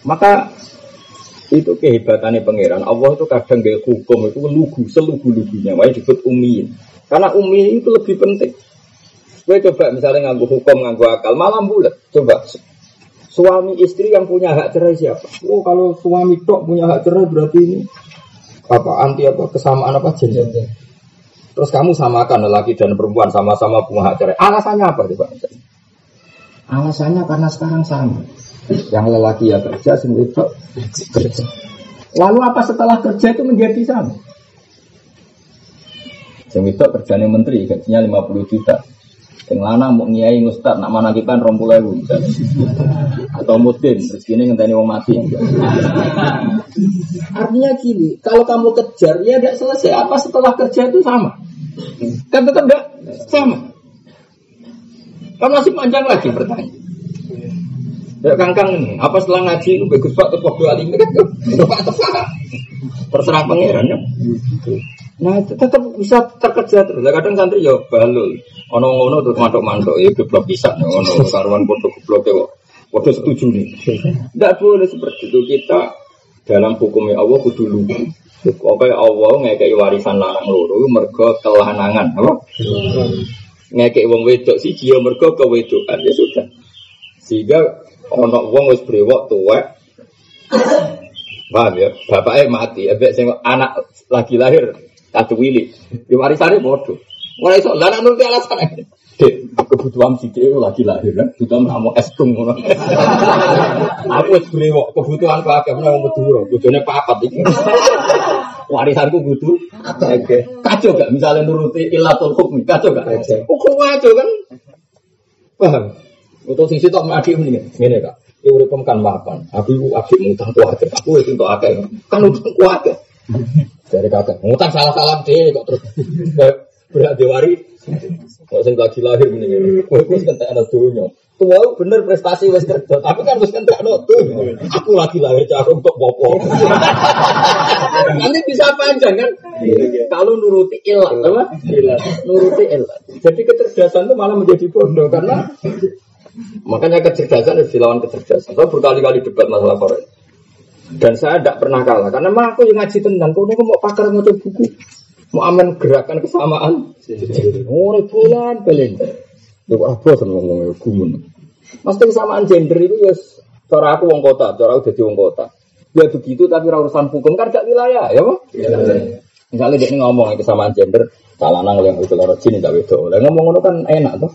Maka itu kehebatannya pangeran. Allah itu kadang gak hukum itu lugu, selugu-lugunya. Wah disebut umi. Karena umi itu lebih penting. Gue coba misalnya nganggu hukum, nganggu akal, malam bulat. Coba suami istri yang punya hak cerai siapa? Oh kalau suami tok punya hak cerai berarti ini apa anti apa kesamaan apa jenis? Terus kamu samakan lelaki dan perempuan sama-sama punya hak cerai. Alasannya apa coba? Alasannya karena sekarang sama. Yang lelaki ya kerja, sing kerja. Lalu apa setelah kerja itu menjadi sama? Sing itu kerjanya menteri, gajinya 50 juta. Yang lanang mau ngiai ngustad, nak mana kita rompul ewu Atau mudin, rezeki ngenteni wong mati. Artinya gini, kalau kamu kejar, ya tidak selesai. Apa setelah kerja itu sama? Kan tetap tidak sama. Kan masih panjang lagi pertanyaan. Ya kangkang ini, apa setelah ngaji itu bagus pak tepok dua lima kan tepat tepat. Terserah pangeran ya. Nah itu tetap bisa terkejar terus. Kadang santri ya balul. Ono ngono tuh mantok mantok ya geblok bisa. Ono karuan bodoh geblok ya. Bodoh setuju nih. Tidak boleh seperti itu kita dalam hukumnya Allah kudu lugu. Oke Allah ngekei warisan larang loro mergo kelanangan, apa? Ngekei wong wedok si jio mergo kewedokan ya sudah. Sehingga ono wong wis brewok tuwek. Paham ya? Bapaknya mati, ebek sing anak lagi lahir katu wili. Di warisane bodoh. Mulai iso lah nuruti alasan Dek, kebutuhan si dia lagi lahir kan, kebutuhan kamu es krim Aku es brewok, kebutuhan aku agak mau meduro, bojone papat iki. Warisanku butuh. Oke. Kacau gak misalnya nuruti ilatul hukmi, kacau gak? Hukum kacau kan? Paham? Untuk sisi tak mati mendingan, ngene kak. Ya udah kan mapan, aku ibu akhir ngutang kuat, aku itu untuk akeh, kan utang kuat. Dari kakak, ngutang salah-salah deh kok terus berat diwari Kok sing lagi lahir ini ini, kowe wis kentek ana donya. Tua bener prestasi wis kerja, tapi kan wis kentek donya. Aku lagi lahir cah untuk popo. Nanti bisa panjang kan? Kalau nuruti ilat, apa? Nuruti ilat. Jadi kecerdasan itu malah menjadi bodoh karena makanya kecerdasan harus dilawan kecerdasan. Saya berkali-kali debat masalah Korea. Dan saya tidak pernah kalah karena mah aku yang ngaji tentang kau mau pakar mau buku mau aman gerakan kesamaan. Oh, bulan belen. Lu apa sih ngomong gumun. Mas kesamaan gender itu ya cara aku wong kota, cara aku jadi wong kota. Ya begitu tapi urusan hukum kan gak wilayah, ya Pak? Misalnya dia ngomong kesamaan gender, salanang oleh itu lorot sini tak betul. Oleh ngomong ngono kan enak tuh.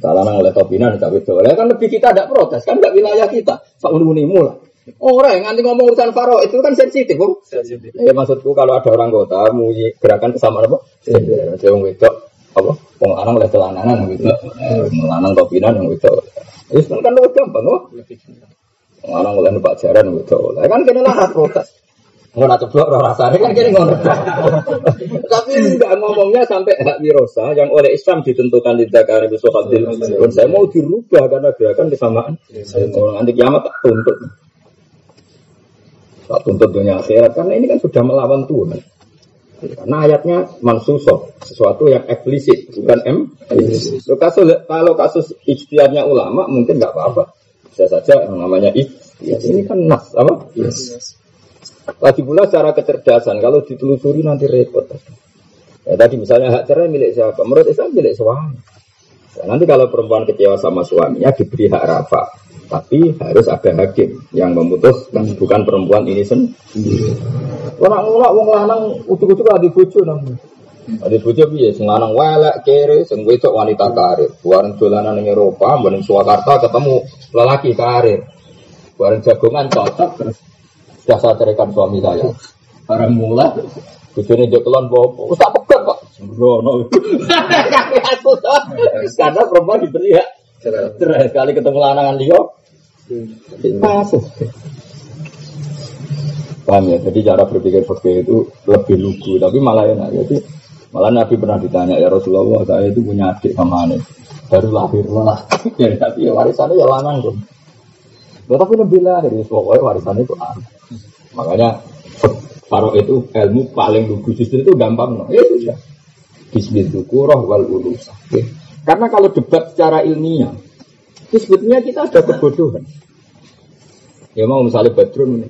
Salanang oleh topinan tak betul. Oleh kan lebih kita ada protes kan gak wilayah kita. Pak uni mulai. Orang yang nanti ngomong urusan faro itu kan sensitif, bu. Sensitif. Ya maksudku kalau ada orang kota mau gerakan kesamaan apa? Ada yang wedok apa? Wong lanang oleh celananan gitu. Melanang topinan yang wedok. Itu kan lebih gampang. Wong lanang oleh numpak jaran wedok. Kan kena lah protes. Ngono ceblok ora rasane kan kene ngono. Tapi enggak ngomongnya sampai hak wirosa yang oleh Islam ditentukan di Dakar itu hadil. Saya mau dirubah karena gerakan kesamaan. Orang nanti kiamat tak tuntut. Tak tuntut dunia akhirat karena ini kan sudah melawan Tuhan. Karena ayatnya mansusoh, sesuatu yang eksplisit, bukan M. So, kasus, kalau kasus ijtihadnya ulama mungkin nggak apa-apa. Bisa saja yang namanya ijtihad. Ini kan nas, apa? Yes. Lagi pula secara kecerdasan, kalau ditelusuri nanti repot. Ya, tadi misalnya hak cerai milik siapa? Menurut Islam milik suami. Ya, nanti kalau perempuan kecewa sama suaminya diberi hak rafa. Tapi harus ada hakim yang memutuskan bukan perempuan ini sendiri. Orang orang wong lanang utuk-utuk ada bojo namanya. Ada bojo piye sing kere, sing wedok wanita karir. Bareng dolanan ning Eropa, bareng Surakarta ketemu lelaki karir. Bareng jagongan cocok sudah saya ceritakan suami saya. Bareng mulai Bujone jokelon bopo, wis tak pegat kok. Sembrono. Karena perempuan diberi ya. Cerai sekali ketemu lanangan dia, Masuk. Paham ya? Jadi cara berpikir seperti itu lebih lugu, tapi malah enak. Jadi malah Nabi pernah ditanya ya Rasulullah, saya itu punya adik sama aneh, baru lahir lah. ya, tapi ya warisannya ya lanang tuh. Ya, tapi lebih lahir, pokoknya warisannya itu anak. Makanya Faro itu ilmu paling lugu justru itu gampang. Ya sudah. Bismillahirrahmanirrahim wal urusa. Karena kalau debat secara ilmiah, itu sebetulnya kita ada kebodohan. Ya mau misalnya Badrun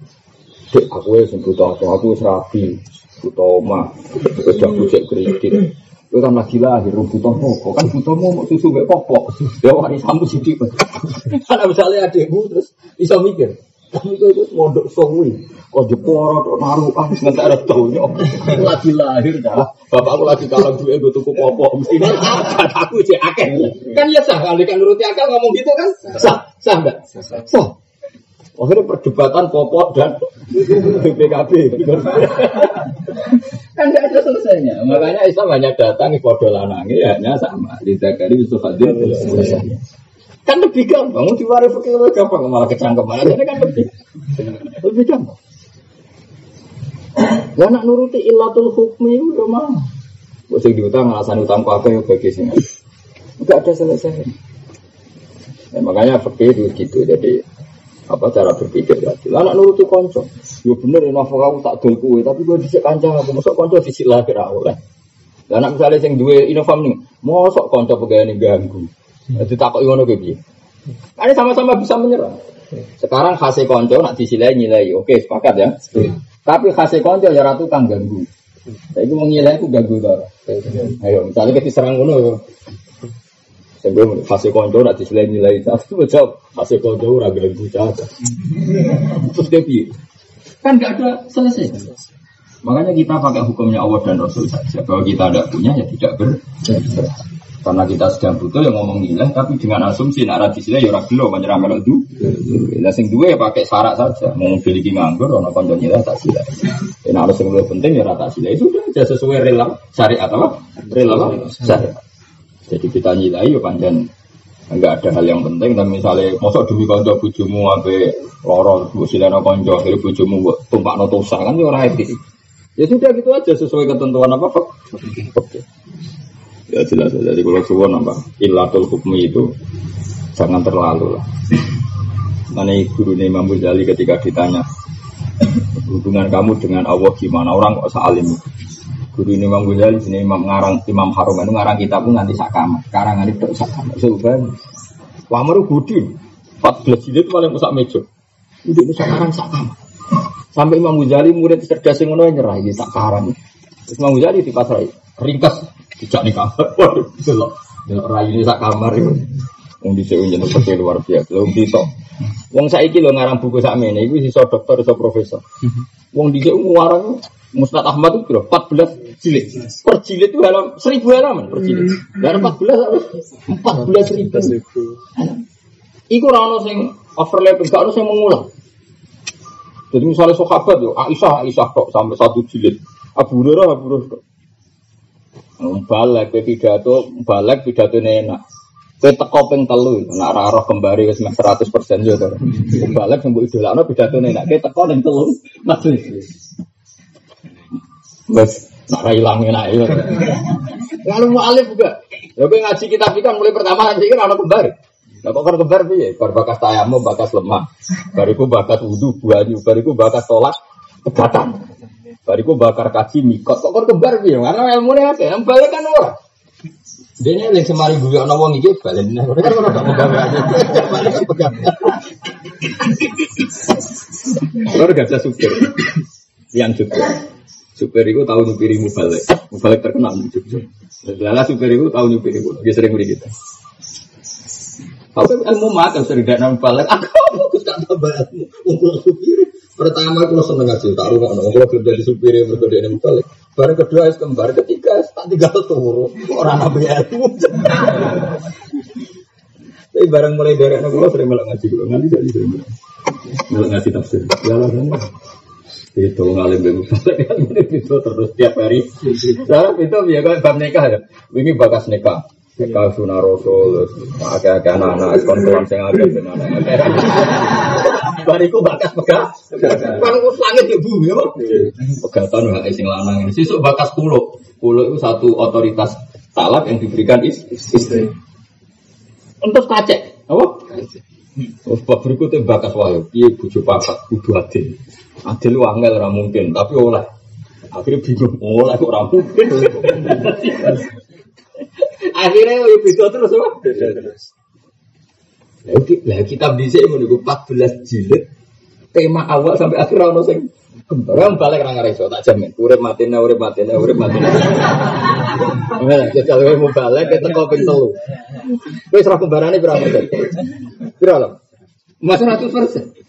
Dek, aku ya butuh aku, aku serabi, butuh oma, kerja kredit. Itu kan lagi lahir, butuh pokok, kan butuh mau susu gak popok. Ya warisanmu sidik. Karena misalnya adikmu terus bisa mikir, kami itu mondok sowi, kok jeporo, kok naruhan, nggak ada tahunya. Lagi lahir dah, bapakku lagi kalau duit gue tuku popok, mesti aku cek akeh. Kan ya sah, kalau kan nuruti akal ngomong gitu kan, sah, sah enggak? Sah. Akhirnya perdebatan popok dan BPKB. kan nggak ada selesainya. Makanya Islam hanya datang ibadah lanangi hanya sama. Lidah kali Yusuf Hadir. Kan lebih gampang. Mau diwaris pakai lebih gampang malah kecangkeman. Jadi kan lebih lebih gampang. Ya nak nuruti ilatul hukmi udah mah. Bosik diutang alasan utang apa yang bagi sini. Enggak ada selesai. Ya, makanya fakir itu gitu. Jadi apa cara berpikir tadi. Lah anak nuruti konco. Yo bener ya nafsu aku tak dol kuwe, tapi gue dhisik kancang aku mosok konco dhisik lah kira oleh. Lah anak misalnya sing duwe inovam nih, mosok konco pegawai ganggu. Jadi takut ngono ke piye? Ini sama-sama bisa menyerang. Sekarang khasih konco nak disilai nilai, oke sepakat ya. Tapi khasih konco ya ratu kang ganggu. Saya itu mau nilai aku ganggu tau. Ayo misalnya kita serang ngono. Saya belum kasih konco nak disilai nilai satu macam kasih konco ora ganggu saja. Terus dia piye? Kan gak ada selesai. Makanya kita pakai hukumnya Allah dan Rasul saja. Kalau kita tidak punya ya tidak ber. Karena kita sedang butuh yang ngomong nilai, tapi dengan asumsi nak radis ya orang gelo menyerah melok du. Nah sing ya pakai syarat saja. Mau memiliki nganggur, orang konco nilai tak sila. Ini harus yang lebih penting ya rata sila. Itu sudah aja sesuai rela syariat apa? Rela apa? Syariat. Jadi kita nilai ya panjang enggak ada hal yang penting. Dan misalnya mosok demi konco bujumu sampai lorong bu silano konco akhirnya bujumu tumpak notosa kan ya orang etik. Ya sudah gitu aja sesuai ketentuan apa oke. Ya jelas jadi kalau suwon apa ilatul hukmi itu jangan terlalu lah. Mana guru Imam Ghazali ketika ditanya hubungan kamu dengan Allah gimana? Orang kok salim guru Imam Ghazali sini Imam ngarang Imam Harum. Itu ngarang kitab pun nanti sakama karangan itu sakama sebenarnya Wamaru Budi 14 jilid paling sak meja. Itu ini sekarang sakama sampai Imam Ghazali murid cerdas yang ngono nyerah ini tak karang terus Imam Ghazali di pasar ringkas tidak nih kamar. Waduh Delok ini sak kamar itu Wong jenis seperti luar biasa. Wong di Wong saiki lo ngarang buku sak mene iku iso dokter iso profesor. Wong di sini ngarang Musnad Ahmad itu berapa? 14 jilid. Per jilid itu dalam 1000 halaman per jilid. Dan 14 14 ribu. Iku ora ono sing overlapping, gak ono sing mengulang. Jadi misalnya sahabat yo Aisyah Aisyah kok sampai satu jilid. Abu Hurairah Abu Hurairah kok. Balik pidato, balik pidato enak. Kowe teko ping telu, nak kembari wis 100% yo to. Balik sing mbok idolakno pidatone nek kowe teko ning telu majelis. Wes nak ra ilang enak. Lalu mau alif juga. Kowe ngaji kitab ikan mulai pertama nanti kan ana kembari. Nah kok kembar piye? Bar bakas tayamu, bakas lemah. Bariku bakas wudu, buahyu, bariku bakas tolak, pegatan. Bariku bakar kaji mikot. Kok kan kembar piye? Karena ilmu ini ada, yang balik kan ora. Dia ini yang semari gue ana wong iki balen. Kan ora gak pegang aja. Balik kan pegang. Ora gak supir. Yang supir. Supir itu tahu nyupiri mubalik. Mubalik terkenal Jogja. Lala supir itu tahu nyupiri itu. Dia sering beli kita. Tapi ilmu mata sering tidak nampak Aku aku tak tambah ilmu. Ungkul supir. Pertama aku seneng ngaji. Tak rumah. Ungkul belum jadi supir yang berbeda ini mubalik. Barang kedua es kembar, ketiga tak tinggal turu. Orang nabi ilmu. Tapi barang mulai dari anak gue sering melak ngaji gue nganti jadi sering melak ngaji tafsir. Ya alasannya itu ngalim bemu kan itu terus tiap hari. Saya itu ya kan bab nikah ya. Ini bakas nikah. Nikah sunah rasul, agak-agak anak-anak, kontuan saya agak dengan anak-anak. Bariku bakas pegas. Kan wis langit ya bumi ya. Pegatan hak sing lanang ini. Sesuk bakas pulau. Pulau itu satu otoritas talak yang diberikan is istri. Untuk kacek, apa? Terus bab berikutnya bakas wahyu. Iya buju papat, kudu adil. Adil wangel ora mungkin, tapi oleh. Akhirnya bingung, oleh kok ora mungkin. Akhirnya ya bisa terus apa? terus. Lah kitab dhisik ngono iku 14 jilid. Tema awal sampai akhir ono sing kembar balik ra iso tak jamin. Urip matine urip matine urip matine. Nah, jajal kowe mau balik ke teko ping 3. Wis ra berapa persen? Pira lho? Mas 100%.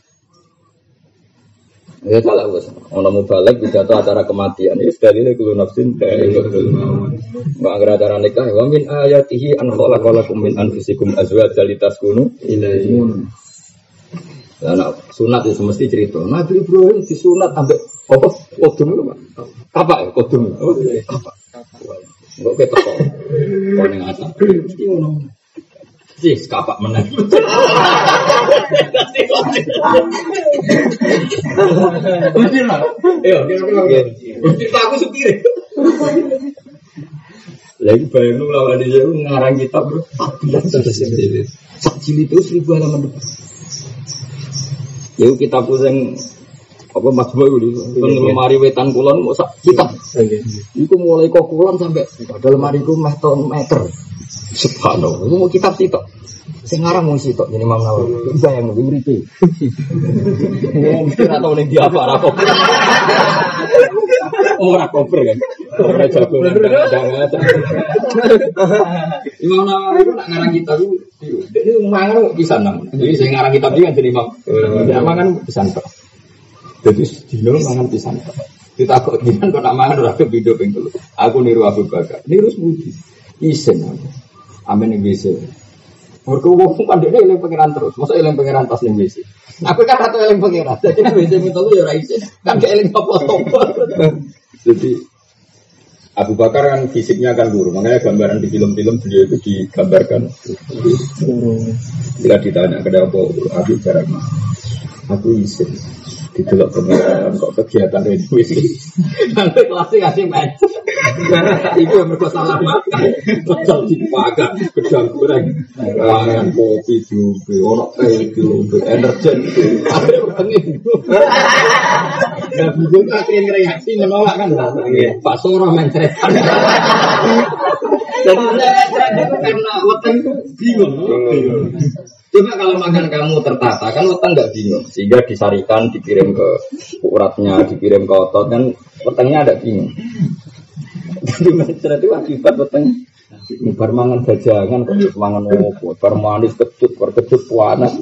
Ya salah bos. Ono bisa tuh acara kematian. Ini sekali ini kulo nafsin dari Nggak agar acara nikah. Wa min ayatihi an khalaqalakum min anfusikum azwajan litaskunu ilaihi. Nah, sunat itu mesti cerita. Nabi Ibrahim disunat ambek apa? Kodum itu pak. Apa ya kodum? Apa? Enggak kita kok. Kau yang atas. Mesti ngono. Yes, kapak menang. Mesti lah. Ayo, kira-kira. Mesti aku supir. Lagi bayang lu lawan dia ngarang kitab bro. Sak jilid itu seribu halaman depan. Iku kitab sing apa Mas Boy itu teng lemari wetan kulon mau sak kitab. Iku mulai kok kulon sampai pada lemari ku meh ton meter. Subhanallah, itu mau kitab sitok. Sing ngarang mau sitok jadi Imam Nawawi. Bayang nang uripe. Wong mesti ora tau ning dia apa ora kok. Ora koper kan. Ora jago. Imam Nawawi itu nak ngarang kitab itu dia mangan pisan nang. Jadi sing ngarang kitab dia kan jadi Imam. Dia mangan pisan tok. Jadi dino mangan pisan tok. Ditakut gimana kok nak mangan ora video ping. Aku niru Abu Bakar. Niru semudi. Isen aku. Amin ning WC. Mergo wong kan dhek eling pangeran terus. Masa eling pangeran pas ning WC. Aku kan ratu eling pangeran. Jadi WC minta ya ora isin. Kan gak eling apa-apa. Jadi Abu Bakar kan fisiknya kan guru, makanya gambaran di film-film beliau itu digambarkan. Jika ditanya kenapa Abu Bakar, aku isin didelok kemudian kok kegiatan ini wis nanti kelasnya kasih match itu yang mereka salah makan total dipakai gedang goreng. Mangan kopi juga orang teh juga energen ada pengen. Gak bingung akhirnya reaksi menolak kan? Pak Soro mencretan Jadi saya karena weteng itu bingung Coba kalau makan kamu tertata kan weteng nggak bingung, sehingga disarikan, dikirim ke uratnya, dikirim ke otot kan wetengnya ada bingung. Jadi macam itu akibat weteng. Ini mangan bajangan, kok mangan opo, manis kecut, kecut panas,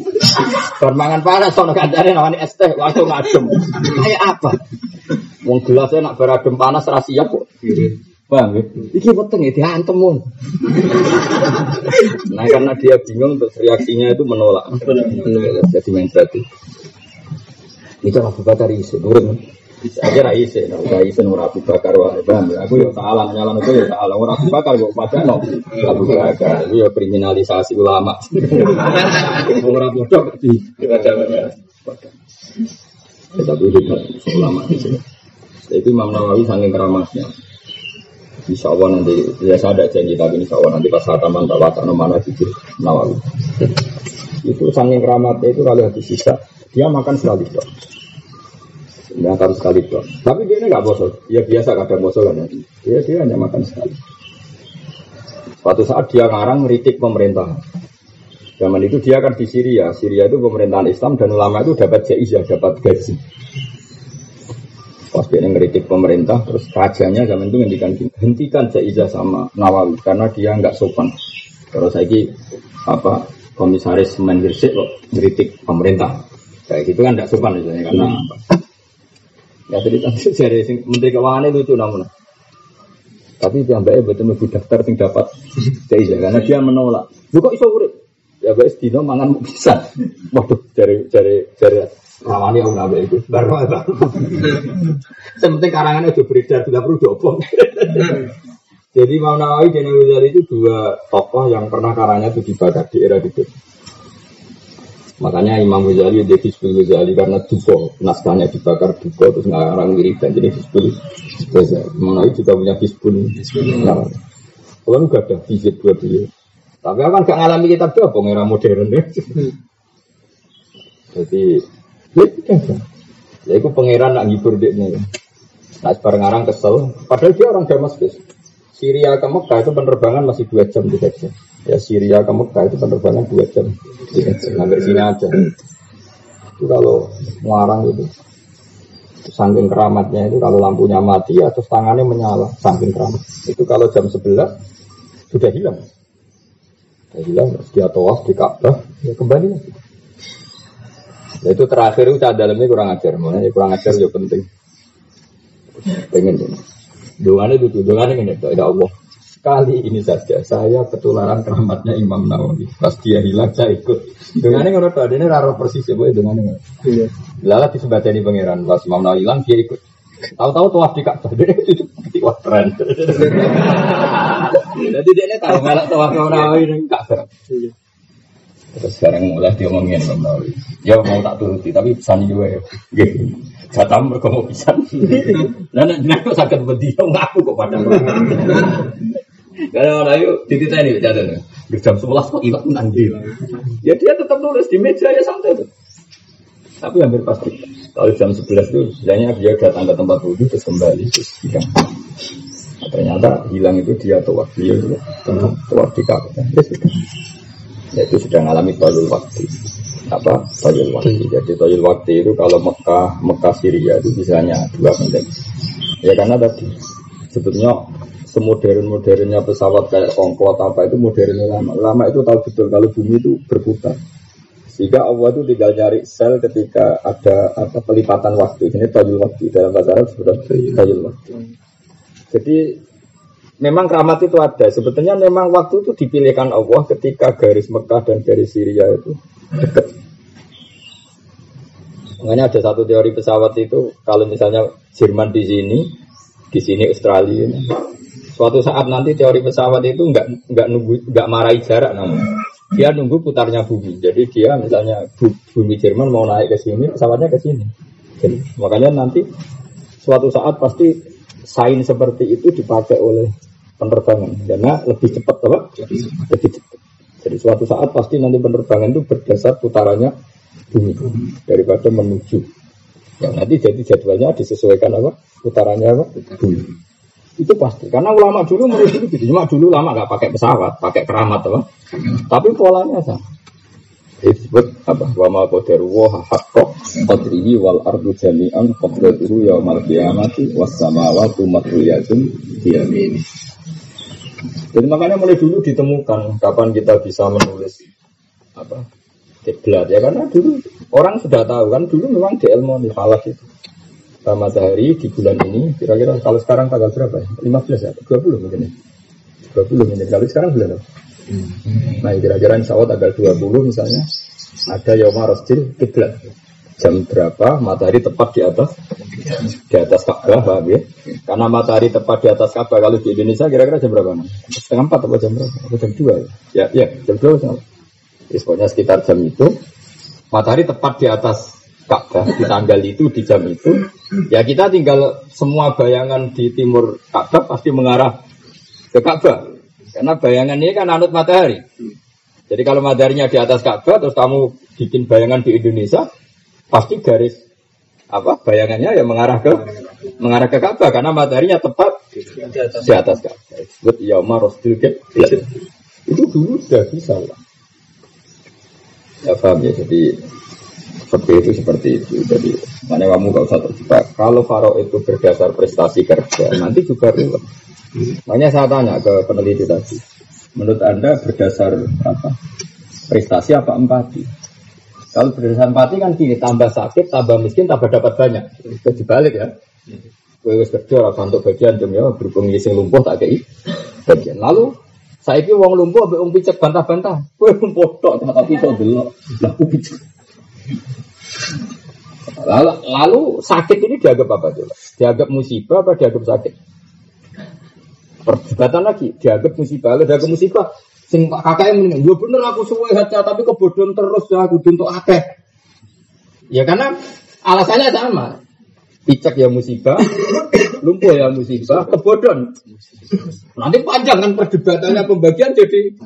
mangan panas, soalnya kancane namanya es teh, langsung adem. Kayak apa? Wong gelasnya nak beradem panas rahasia kok. Paham ya? Iki weteng ya diantem mon. nah karena dia bingung terus reaksinya itu menolak. Jadi main berarti. Itu Abu Bakar isi, nurun. Aja ra isi, ora isi ora Abu Bakar wae. Paham ya? Aku ya salah nyalan itu ya salah. Ora Abu Bakar kok padha no. Abu Bakar itu ya kriminalisasi ulama. Ora bodoh di. Tapi itu ulama sini. Itu Imam Nawawi saking keramatnya. Insya Allah nanti ya saya ada janji tapi insya Allah nanti pas taman tak wacana mana jujur nawawi. Itu saking keramatnya itu kalau habis sisa dia makan sekali dok. Makan sekali dok. Tapi dia ini nggak bosol. Ya biasa kadang bosol kan. Ya dia hanya makan sekali. Suatu saat dia ngarang ngeritik pemerintah. Zaman itu dia kan di Syria. Syria itu pemerintahan Islam dan ulama itu dapat jaizah, dapat gaji. Pas dia ngeritik pemerintah, terus rajanya zaman itu ngendikan hentikan Jaizah sama Nawawi karena dia nggak sopan. Kalau saya apa komisaris Mendirsik kok ngeritik pemerintah, kayak gitu kan nggak sopan misalnya karena apa? Ya tadi tadi dari Menteri Keuangan itu lucu namun. Tapi dia mbaknya betul betul daftar sing dapat Jaizah karena dia menolak. Lu kok iso urip? Ya baik sedino mangan bisa. Waduh, cari cari cari Rawani aku nabe itu, baru apa? Sementing karangannya udah beredar, tidak perlu diopong. Jadi Imam Nawawi dan Ghazali itu dua tokoh yang pernah karangnya itu dibakar di era itu. Makanya Imam Ghazali dia Hizbul Ghazali karena duko, naskahnya dibakar duko terus ngarang dan jadi Hizbul Ghazali. Imam Nawawi juga punya Hizbul Ghazali. Kalau enggak ada hizib buat dia. Tapi akan gak ngalami kitab apa era modern ya. Jadi Ya itu pangeran nak ngibur dia nih. Nah sebarang orang kesel. Padahal dia orang Damaskus. Syria ke Mekah itu penerbangan masih dua jam tiga jam. Ya Syria ke Mekah itu penerbangan dua jam tiga jam. Sampai sini aja. Itu kalau muarang itu. Saking keramatnya itu kalau lampunya mati atau tangannya menyala. Saking keramat. Itu kalau jam 11 sudah hilang. Sudah hilang. Dia tawaf di Ka'bah. Ya kembali lagi. Ya itu terakhir itu cah dalamnya kurang ajar, makanya kurang ajar juga penting. Pengen ini. Doanya itu, doanya ini, ya Allah. Kali ini saja saya ketularan keramatnya Imam Nawawi. Pas dia hilang saya ikut. Dengan ini menurut ini raro persis ya, boleh dengan ini. Iya. Lala ini pangeran. Pas Imam Nawawi hilang dia ikut. Tahu-tahu tuh di Ka'bah dia itu wah keren. Jadi dia tahu malah tuh Imam Nawawi ini Ka'bah. Terus sekarang mulai dia ngomongin Imam Nawawi. Ya mau tak turuti, tapi pesan juga ya. Gitu. Jatah mereka mau pisan. Nah, nah, nah, kok sakit berdiam ngaku kok pada. Karena orang itu titita ini jatuh. Jam sebelas kok iwak nanti. Ya dia tetap nulis di meja ya santai tuh. Tapi hampir pasti. Kalau jam 11 itu bilangnya dia datang ke tempat wudhu terus kembali terus ternyata hilang itu dia tua dia itu tua di kafe. Ya sudah. Ya, itu sudah mengalami toyul waktu. Apa toyul waktu? Jadi toyul waktu itu kalau Mekah Mekah Syria itu bisanya dua menit. Ya karena tadi sebetulnya semodern-modernnya pesawat kayak Concorde apa itu modern lama. Lama itu tahu betul kalau bumi itu berputar. Sehingga Allah itu tinggal nyari sel ketika ada apa pelipatan waktu. Ini tajul waktu dalam bahasa Arab sudah tajul waktu. Jadi memang keramat itu ada. Sebetulnya memang waktu itu dipilihkan Allah ketika garis Mekah dan garis Syria itu dekat. Makanya ada satu teori pesawat itu kalau misalnya Jerman di sini, di sini Australia. Suatu saat nanti teori pesawat itu nggak nggak nunggu nggak marahi jarak namanya. Dia nunggu putarnya bumi. Jadi dia misalnya bumi Jerman mau naik ke sini, pesawatnya ke sini. Jadi, makanya nanti suatu saat pasti sain seperti itu dipakai oleh penerbangan karena lebih cepat apa? Lebih cepat. Jadi suatu saat pasti nanti penerbangan itu berdasar putarannya bumi daripada menuju. Ya, nanti jadi jadwalnya disesuaikan apa? Putarannya apa? Bumi. Itu pasti. Karena ulama dulu menurut dulu gitu. Cuma dulu lama nggak pakai pesawat, pakai keramat apa. Tapi polanya sama. Disebut apa? Wa ma qadaru wa haqqo qadrihi wal ardu jami'an qadratuhu yaumal qiyamati was samawati matriyatun biyamini. Jadi makanya mulai dulu ditemukan kapan kita bisa menulis apa kiblat ya karena dulu orang sudah tahu kan dulu memang di ilmu di falas itu matahari di bulan ini kira-kira kalau sekarang tanggal berapa ya? 15 ya? 20 mungkin ya? 20 mungkin. Kalau sekarang bulan apa? Nah kira-kira insya Allah tanggal 20 misalnya ada Yoma Rosjil Kiblat. Jam berapa? Matahari tepat di atas. Di atas Ka'bah ya? Karena matahari tepat di atas Ka'bah kalau di Indonesia kira-kira jam berapa? Setengah empat atau jam berapa? Atau jam dua? Ya ya, ya jam dua pokoknya sekitar jam itu matahari tepat di atas Ka'bah di tanggal itu di jam itu ya kita tinggal semua bayangan di timur Ka'bah pasti mengarah ke Ka'bah karena bayangan ini kan anut matahari jadi kalau mataharinya di atas Ka'bah terus kamu bikin bayangan di Indonesia pasti garis apa bayangannya ya mengarah ke mengarah ke Ka'bah karena mataharinya tepat di atas Ka'bah itu dulu sudah bisa lah ya paham ya jadi seperti itu seperti itu. Jadi mana kamu gak usah terjebak. Kalau Faro itu berdasar prestasi kerja, nanti juga ruwet. Makanya saya tanya ke peneliti tadi, menurut anda berdasar apa? Prestasi apa empati? Kalau berdasar empati kan gini, tambah sakit, tambah miskin, tambah dapat banyak. Itu dibalik ya. Gue wis kerja rasa untuk bagian demi ya berhubung sing lumpuh tak kei bagian. Lalu saya ini uang lumpuh, uang picek bantah-bantah. Gue lumpuh tok, tapi kok picek. Lalu, lalu sakit ini dianggap apa tuh? Dianggap musibah apa dianggap sakit? Perdebatan lagi, dianggap musibah, lalu dianggap musibah. Sing kakak yang mendingan, ya bener aku suwe hati, tapi kebodohan terus ya aku untuk akeh. Ya karena alasannya sama. Picek ya musibah, lumpuh ya musibah, kebodohan. Nanti panjang kan perdebatannya pembagian jadi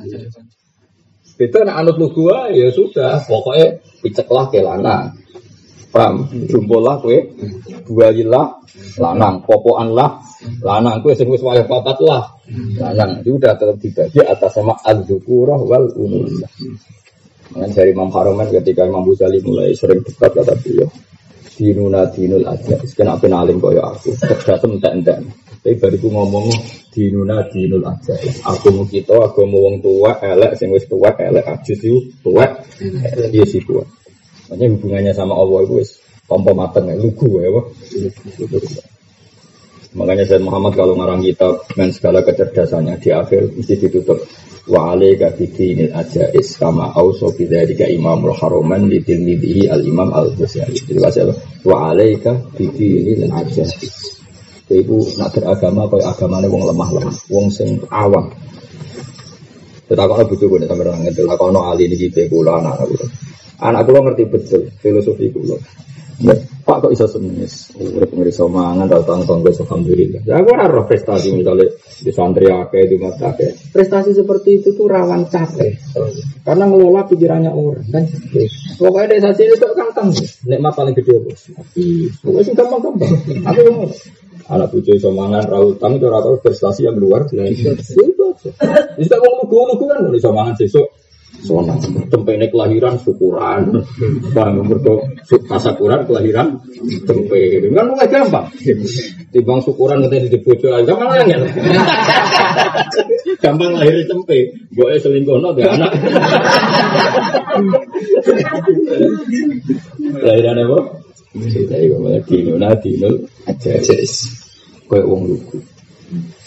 Beda nak anut lu gua ya sudah, pokoknya piceklah ke lanang. Paham? Jumpolah kue, buayilah, lanang, popoan lah, lanang kue sing wayah papat lah. Lanang itu udah tetap dibagi atas sama al-dzukurah wal unusah. Dengan dari Imam Haromen ketika Imam Ghazali mulai sering dekat kata beliau, dinuna dinul aja, kenapa alim kaya aku, cerdas entek-entek. Tapi bariku ngomong dinuna dinul aja. Aku mau kita, aku mau wong tua, elek, sing wis tua, elek, ajus itu tua, dia si tua. Makanya hubungannya sama Allah itu wis tompo mateng, lugu ya. Makanya Said Muhammad kalau ngarang kitab dengan segala kecerdasannya di akhir mesti ditutup wa alaika bidinil ajais kama auso bidzalika imamul haroman di tilmidihi al imam al ghazali. Jadi wa alaika bidinil ajais. Iku nak beragama kaya agamane wong lemah-lemah, wong sing awam. Tetakono bojo gue sampe nang ngedel takono ali niki kula anak kula. Anak kula ngerti betul filosofi kula. Ya, Pak kok iso semis, urip ngriso mangan ra tang tanggo alhamdulillah. Ya aku ora prestasi misalnya di santri akeh di mata akeh. Prestasi seperti itu tuh rawan capek. Karena ngelola pikirannya orang kan. Pokoknya desa sini kan kan nikmat paling gede bos. Pokoknya sih gampang-gampang. Aku anak cucu iso mangan rautan itu prestasi yang luar biasa. Itu aja. Bisa ngomong lugu-lugu kan iso mangan sesuk Sona, tempe kelahiran syukuran, bang mereka tasakuran kelahiran tempe, kan mulai gampang. Timbang syukuran nanti di bojo aja gampang angin. gampang lahir tempe, gue selingkuh no dia anak. Lahiran apa? Cerita itu malah dino, nah dino aja, kayak uang lugu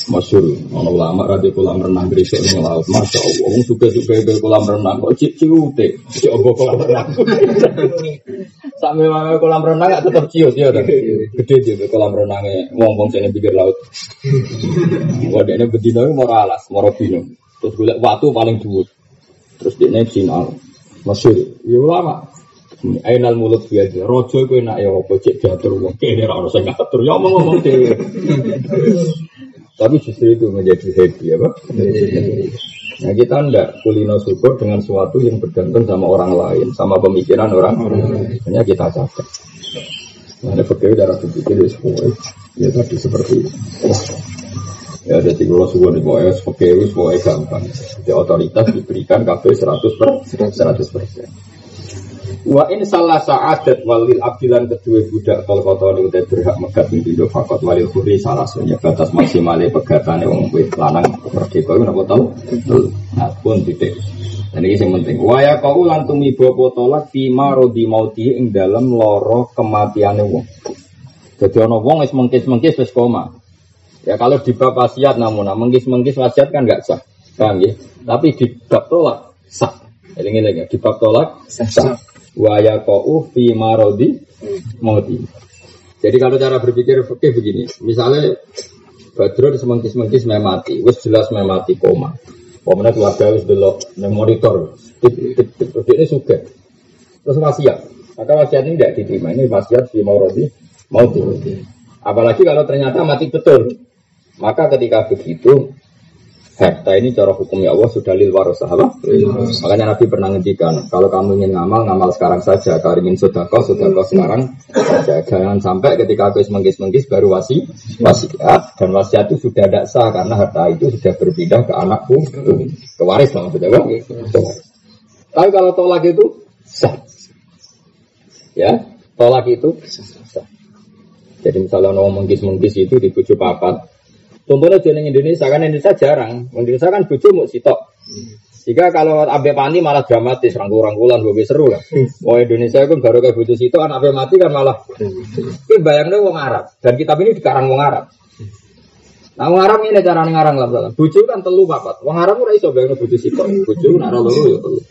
masyur. Ono ulama radhi kolam renang gresik ning laut. Masya Allah wong suka-suka ke kolam renang kok cik ciute. Cik obo kolam renang? Sampe wae kolam renang gak tetep ciut ya kan gede dia kolam renangnya wong-wong sing pinggir laut. Wadene bedino mau alas mau bino terus golek watu paling dhuwur. Terus dia naik sinal masyur. Ya ulama. Ainal mulut biasa, rojo itu enak ya apa cek diatur wong. Kene ono sing ngatur. Ya omong-omong dhewe. Tapi justru itu menjadi happy ya Pak. Nah kita enggak kulino syukur dengan sesuatu yang bergantung sama orang lain, sama pemikiran orang lain. Hanya kita cacat. Nah, ada fakir darah berpikir ya semua. Ya tadi seperti itu. Ya ada tiga suku di bawah fakir semua gampang. Jadi otoritas diberikan KB 100 per 100 persen. Wa in salah sa'adat walil abdilan kedua budak kal kota ini udah berhak megat pintu fakot walil kuri salah satunya batas maksimalnya pegatane wong wit lanang merdeka itu napa tau? Nah pun titik. Dan ini yang penting. Waya kau lantung ibu potolak tima rodi mauti ing dalam loro kematiannya wong. Jadi ono wong es mengkis mengkis wis koma. Ya kalau di bab wasiat namun nah, mengkis mengkis wasiat kan nggak sah, paham ya? Tapi di bab tolak sah. Ini lagi di bab tolak sah waya kau fi marodi mati. Jadi kalau cara berpikir fikih begini, misalnya Badrun semengkis-mengkis memati, wis jelas memati koma. Pemenang keluarga wis delok monitor, ini suka. Terus wasiat, maka wasiat ini tidak diterima. Ini wasiat fi marodi mati. Apalagi kalau ternyata mati betul, maka ketika begitu harta ini cara hukumnya Allah sudah lil warasah apa? Makanya Nabi pernah ngendikan, kalau kamu ingin ngamal, ngamal sekarang saja. Kalau ingin sodako, sodako sekarang saja. Jangan sampai ketika aku menggis-menggis baru wasi, wasiat. Dan wasiat itu sudah tidak sah karena harta itu sudah berpindah ke anakku, ke waris maksudnya. Kan? Tapi kalau tolak itu sah. Ya, tolak itu sah. Jadi misalnya ngomong menggis-menggis itu di bujuk papat, Contohnya jeneng Indonesia kan Indonesia jarang. Indonesia kan bojo mau sitok. Jika kalau abe pani malah dramatis, rangkul-rangkulan gue seru lah. Wah Indonesia kan baru kayak bojo sitok, anak abe mati kan malah. Ini bayangnya wong Arab dan kitab ini dikarang wong Arab. Nah wong Arab ini cara ngarang lah, bojo kan telu papat. Wong Arab ora iso bayangno bojo sitok, bojo nak loro ya telu.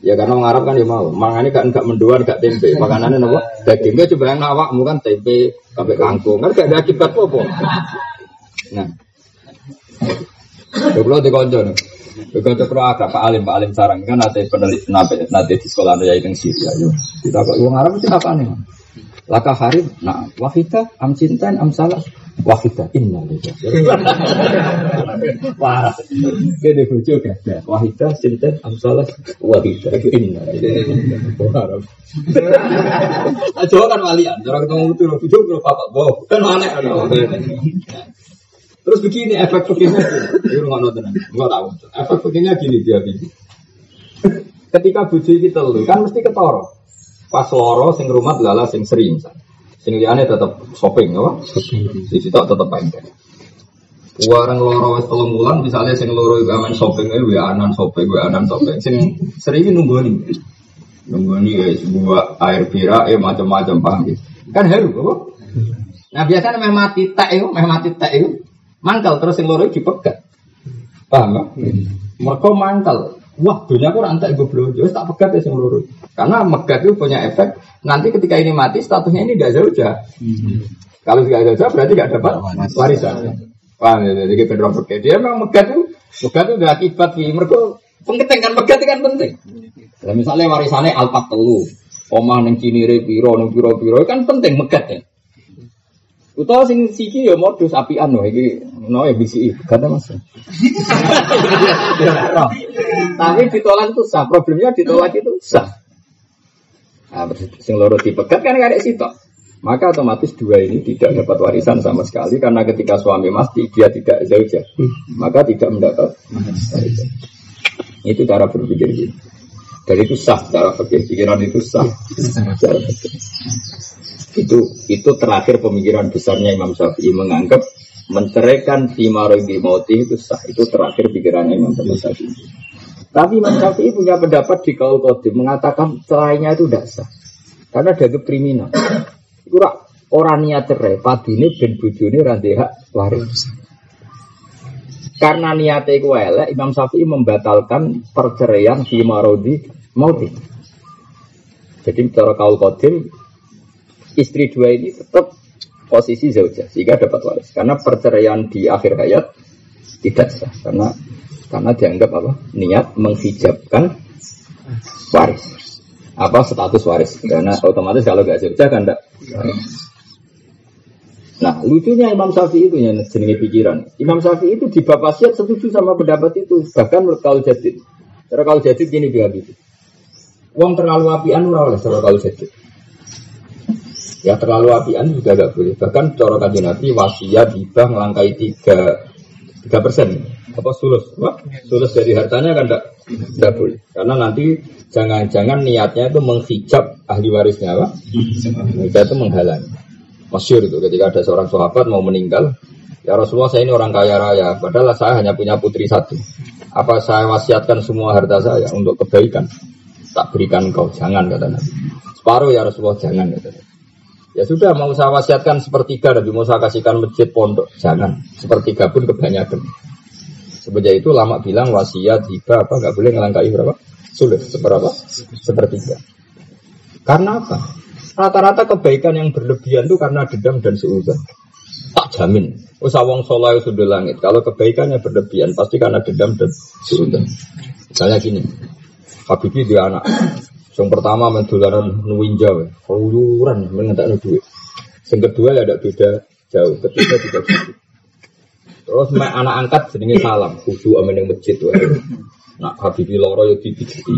Ya karena orang Arab kan dia mau, mangane kan enggak mendoan, enggak tempe. Makanannya nopo? Dagingnya coba yang awakmu kan tempe, kabeh kangkung. Kan gak ada akibat apa. Nah. Kalau di konco nih. Kalau agak Pak Alim, Pak Alim sarang kan nanti peneliti nanti di sekolah ya yang Syria. Yo, kita kok uang Arab itu apa nih? Laka harib, nah wahida, am cintan, am salah, wahida, inna lillahi. Wah, gede bucu gak Wahida, cintan, am salah, wahida, inna Arab. Aja kan walian, cara ketemu itu, bucu bapak, boh, kan aneh. Terus begini efek begini, ini nggak nonton, nggak tahu. Efek begini gini dia gini. Ketika bujuk kita lu kan mesti ketoro. Pas loro sing rumah lala sing sering Sing liane tetap shopping, apa? Di situ tetap pendek. Warang loro wes tolong bulan, misalnya sing loro itu aman shopping, eh, wa anan shopping, wa anan shopping. Sing sering nunggu nih ya sebuah air pira, eh macam-macam paham gitu. Kan haru, apa? Nah biasanya memang mati tak itu, memang mati tak itu mangkal terus yang loro dipegat. Paham ya? Hmm. Mereka mangkal. Wah, dunia aku rantai gue belum jauh tak pegat ya sing loro. Karena megat itu punya efek. Nanti ketika ini mati statusnya ini tidak jauh hmm. Kalau tidak jauh berarti tidak dapat warisan. Paham ya? Jadi kita drop pegat. Dia memang megat itu, megat itu udah akibat di mereka penting kan megat itu kan penting. Nah, misalnya warisannya alpat telu, omah neng cinire piro neng piro piro kan penting megat ya. Utawa sing siki ya modus apian loh iki no ya bisi kata Mas. Tapi ditolak itu sah, problemnya ditolak itu sah. Nah, sing loro dipegat kan karek sitok. Maka otomatis dua ini tidak dapat warisan sama sekali karena ketika suami mati dia tidak zauja, maka tidak mendapat warisan. Itu cara berpikir gitu. Dan itu sah cara pikir pikiran itu sah. Cara. Itu itu terakhir pemikiran besarnya Imam Syafi'i menganggap menceraikan di mauti itu sah. Itu terakhir pikirannya Imam Syafi'i. Tapi Imam Syafi'i punya pendapat di kaul kodim mengatakan cerainya itu tidak sah. Karena dianggap kriminal. Itu orang niat cerai, padune ben bojone ra hak waris. Karena niatnya itu elek, Imam Syafi'i membatalkan perceraian di mauti. Jadi cara kaul kodim istri dua ini tetap posisi zauja sehingga dapat waris. Karena perceraian di akhir hayat tidak sah karena karena dianggap apa? Niat menghijabkan waris. Apa status waris? Karena otomatis kalau gak zauja kan enggak. Nah, lucunya Imam Syafi'i itu yang jenenge pikiran. Imam Syafi'i itu di bab wasiat setuju sama pendapat itu, bahkan menurut kaul jadid. Kaul jadid gini dia gitu. Uang terlalu apian ora oleh kaul jadid. Ya terlalu apian juga gak boleh. Bahkan cara kaji Nabi wasiat hibah melangkai tiga tiga persen. Apa sulus? Wah, sulus dari hartanya kan tidak tidak boleh. Karena nanti jangan-jangan niatnya itu menghijab ahli warisnya apa? Mereka itu menghalangi. Masyur itu ketika ada seorang sahabat mau meninggal, ya Rasulullah saya ini orang kaya raya, padahal saya hanya punya putri satu. Apa saya wasiatkan semua harta saya untuk kebaikan? Tak berikan kau, jangan kata Nabi. Separuh ya Rasulullah jangan kata. Ya sudah mau saya wasiatkan sepertiga Nabi mau saya kasihkan masjid pondok jangan sepertiga pun kebanyakan. Sebenarnya itu lama bilang wasiat hibah apa nggak boleh ngelangkai berapa sulit seberapa sepertiga. Karena apa? Rata-rata kebaikan yang berlebihan itu karena dendam dan seuzon. Tak jamin. Usawang soleh sudah langit. Kalau kebaikannya berlebihan pasti karena dendam dan seuzon. Misalnya gini, Habibie dia anak, yang pertama mendolaran nuwinja, keluyuran mengentak duit. Yang kedua ya ada beda jauh. Ketiga juga gitu. Terus anak angkat sedingin salam, khusyuk amin yang masjid. Nak Habibie loro ya dipijiti.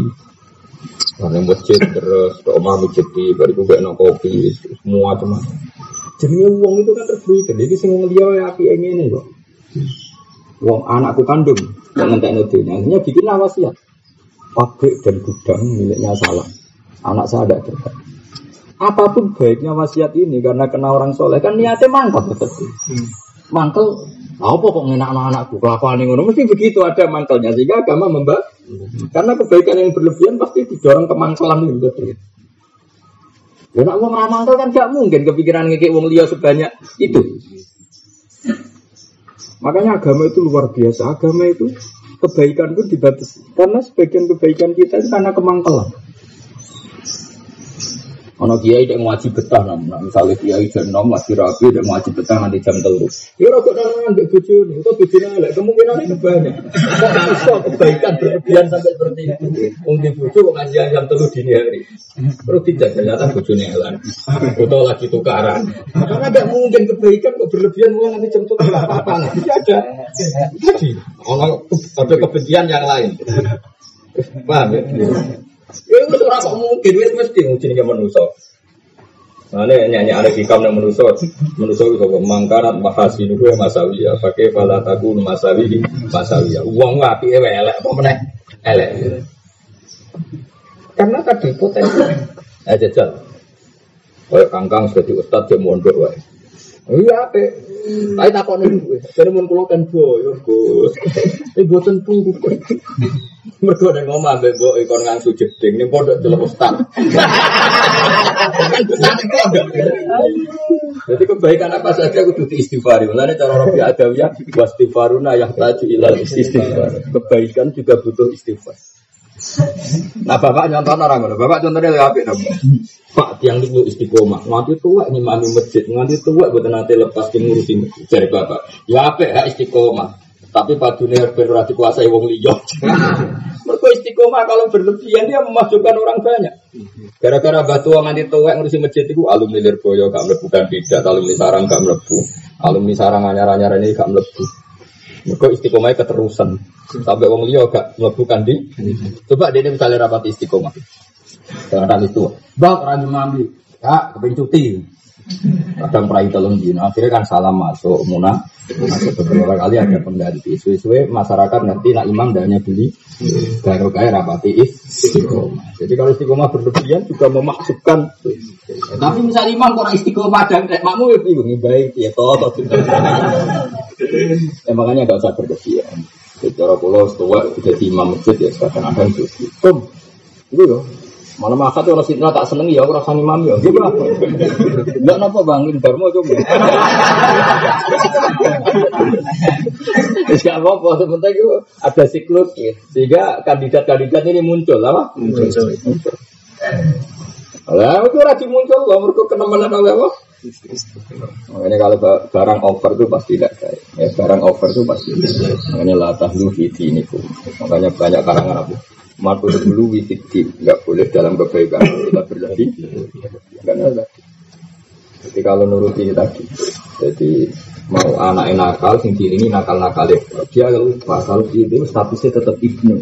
Nah, yang masjid terus ke omah masjid di bariku gak kopi semua cuma. Jadi uang itu kan terberikan. Jadi semua dia ya api ini kok. Uang anakku kandung, jangan tak nuduhnya. Akhirnya bikin wasiat pabrik dan gudang miliknya salah. Anak saya ada juga. Apa pun baiknya wasiat ini karena kena orang soleh kan niatnya mantap betul. Hmm. Mangkel, apa kok ngenak anak-anakku kelakuan yang ngono mesti begitu ada mangkelnya sehingga agama membah. Karena kebaikan yang berlebihan pasti didorong ke mangkelan itu betul. Ya nak wong ramangkel kan gak mungkin kepikiran ngekek wong liya sebanyak itu. Makanya agama itu luar biasa. Agama itu kebaikan pun dibatasi. Karena sebagian kebaikan kita itu karena kemangkelan. Ono kiai yang wajib betah namun misalnya kiai jam enam masih rapi dan wajib betah nanti jam telur. Ya rokok dengan nggak bucu nih, itu bucu nih, kemungkinan itu banyak. Kok kebaikan berlebihan sampai seperti itu. Mungkin bucu kok ngaji jam telur dini hari. Terus tidak bucu nih helan. Atau lagi tukaran. Karena nggak mungkin kebaikan kok berlebihan mulai nanti jam telur apa apa nanti ada. Jadi ono ada kebencian yang lain. Paham ya? Ya itu kok mungkin wis mesti ngujine manusa. Mane nyanyi ada hikam yang manusa, manusa itu kok mangkarat mahasi niku ya masawi ya, pakai fala takun masawi masawi ya. Wong apike elek apa meneh? Elek. Karena tadi potensi eh jajal. Kayak kangkang sebagai ustad dia mondok wae. Iya, apa? Tapi tak kok nih, jadi mau pulau kan boyo, Gus. Ini buatan tunggu. Mereka ada ngomong ambek bo ikon ngang jeding ini pondok celok ustaz. Jadi kebaikan apa saja kudu diistighfari. Mulane cara Rabi Adawiyah wastighfaruna yahtaju ilal istighfar. Kebaikan juga butuh istighfar. Nah bapak nyontoh orang ngono, bapak contohnya lagi apa dong? Pak tiang itu istiqomah, nganti tua nih mami masjid, nganti tua buat nanti lepas ngurusin. Cari bapak, ya apa istiqomah. Tapi padunya benar dikuasai wong liya. Mereka istiqomah kalau berlebihan dia memasukkan orang banyak. Gara-gara batu nganti tuwek ngurusi masjid itu alumni Lirboyo gak mlebu kandidat, alumni sarang gak mlebu, alumni sarang anyar-anyar ini gak mlebu. Mereka istiqomahnya keterusan. Sampai wong liya gak mlebu kandi. Coba dia misalnya rapat istiqomah. Kadang itu, bang orang mami, kak kepengen cuti. Kadang perai telung dino, akhirnya kan salam masuk munah. Masuk beberapa kali ada pengganti. Suwe-suwe masyarakat ngerti nak imam hanya beli baru kayak rapati istiqomah. Jadi kalau istiqomah berlebihan juga memasukkan. Tapi misal imam kurang istiqomah dan makmu ya bingung baik ya toh. Ya makanya gak usah berlebihan. Secara pulau setua jadi imam masjid ya kadang-kadang cuti. Kum, itu loh. Malam akad orang sitna tak seneng ya orang sani mami ya. Gimana? Enggak napa bangin Darmo coba. Tidak apa-apa, sebentar itu ada siklus ya. Sehingga kandidat-kandidat ini muncul apa? Muncul. muncul. Lah itu rajin muncul loh, mereka kenemenan oleh apa? Makanya kalau barang over itu pasti tidak baik. Ya barang over itu pasti. Makanya latah lu ini Makanya banyak karangan apa? Matu dulu witidi nggak boleh dalam kebaikan kita berlebih. Enggak ada. Jadi kalau nuruti tadi, jadi mau anak nakal, sing ini nakal nakal dia lupa kalau itu statusnya tetap ibnu,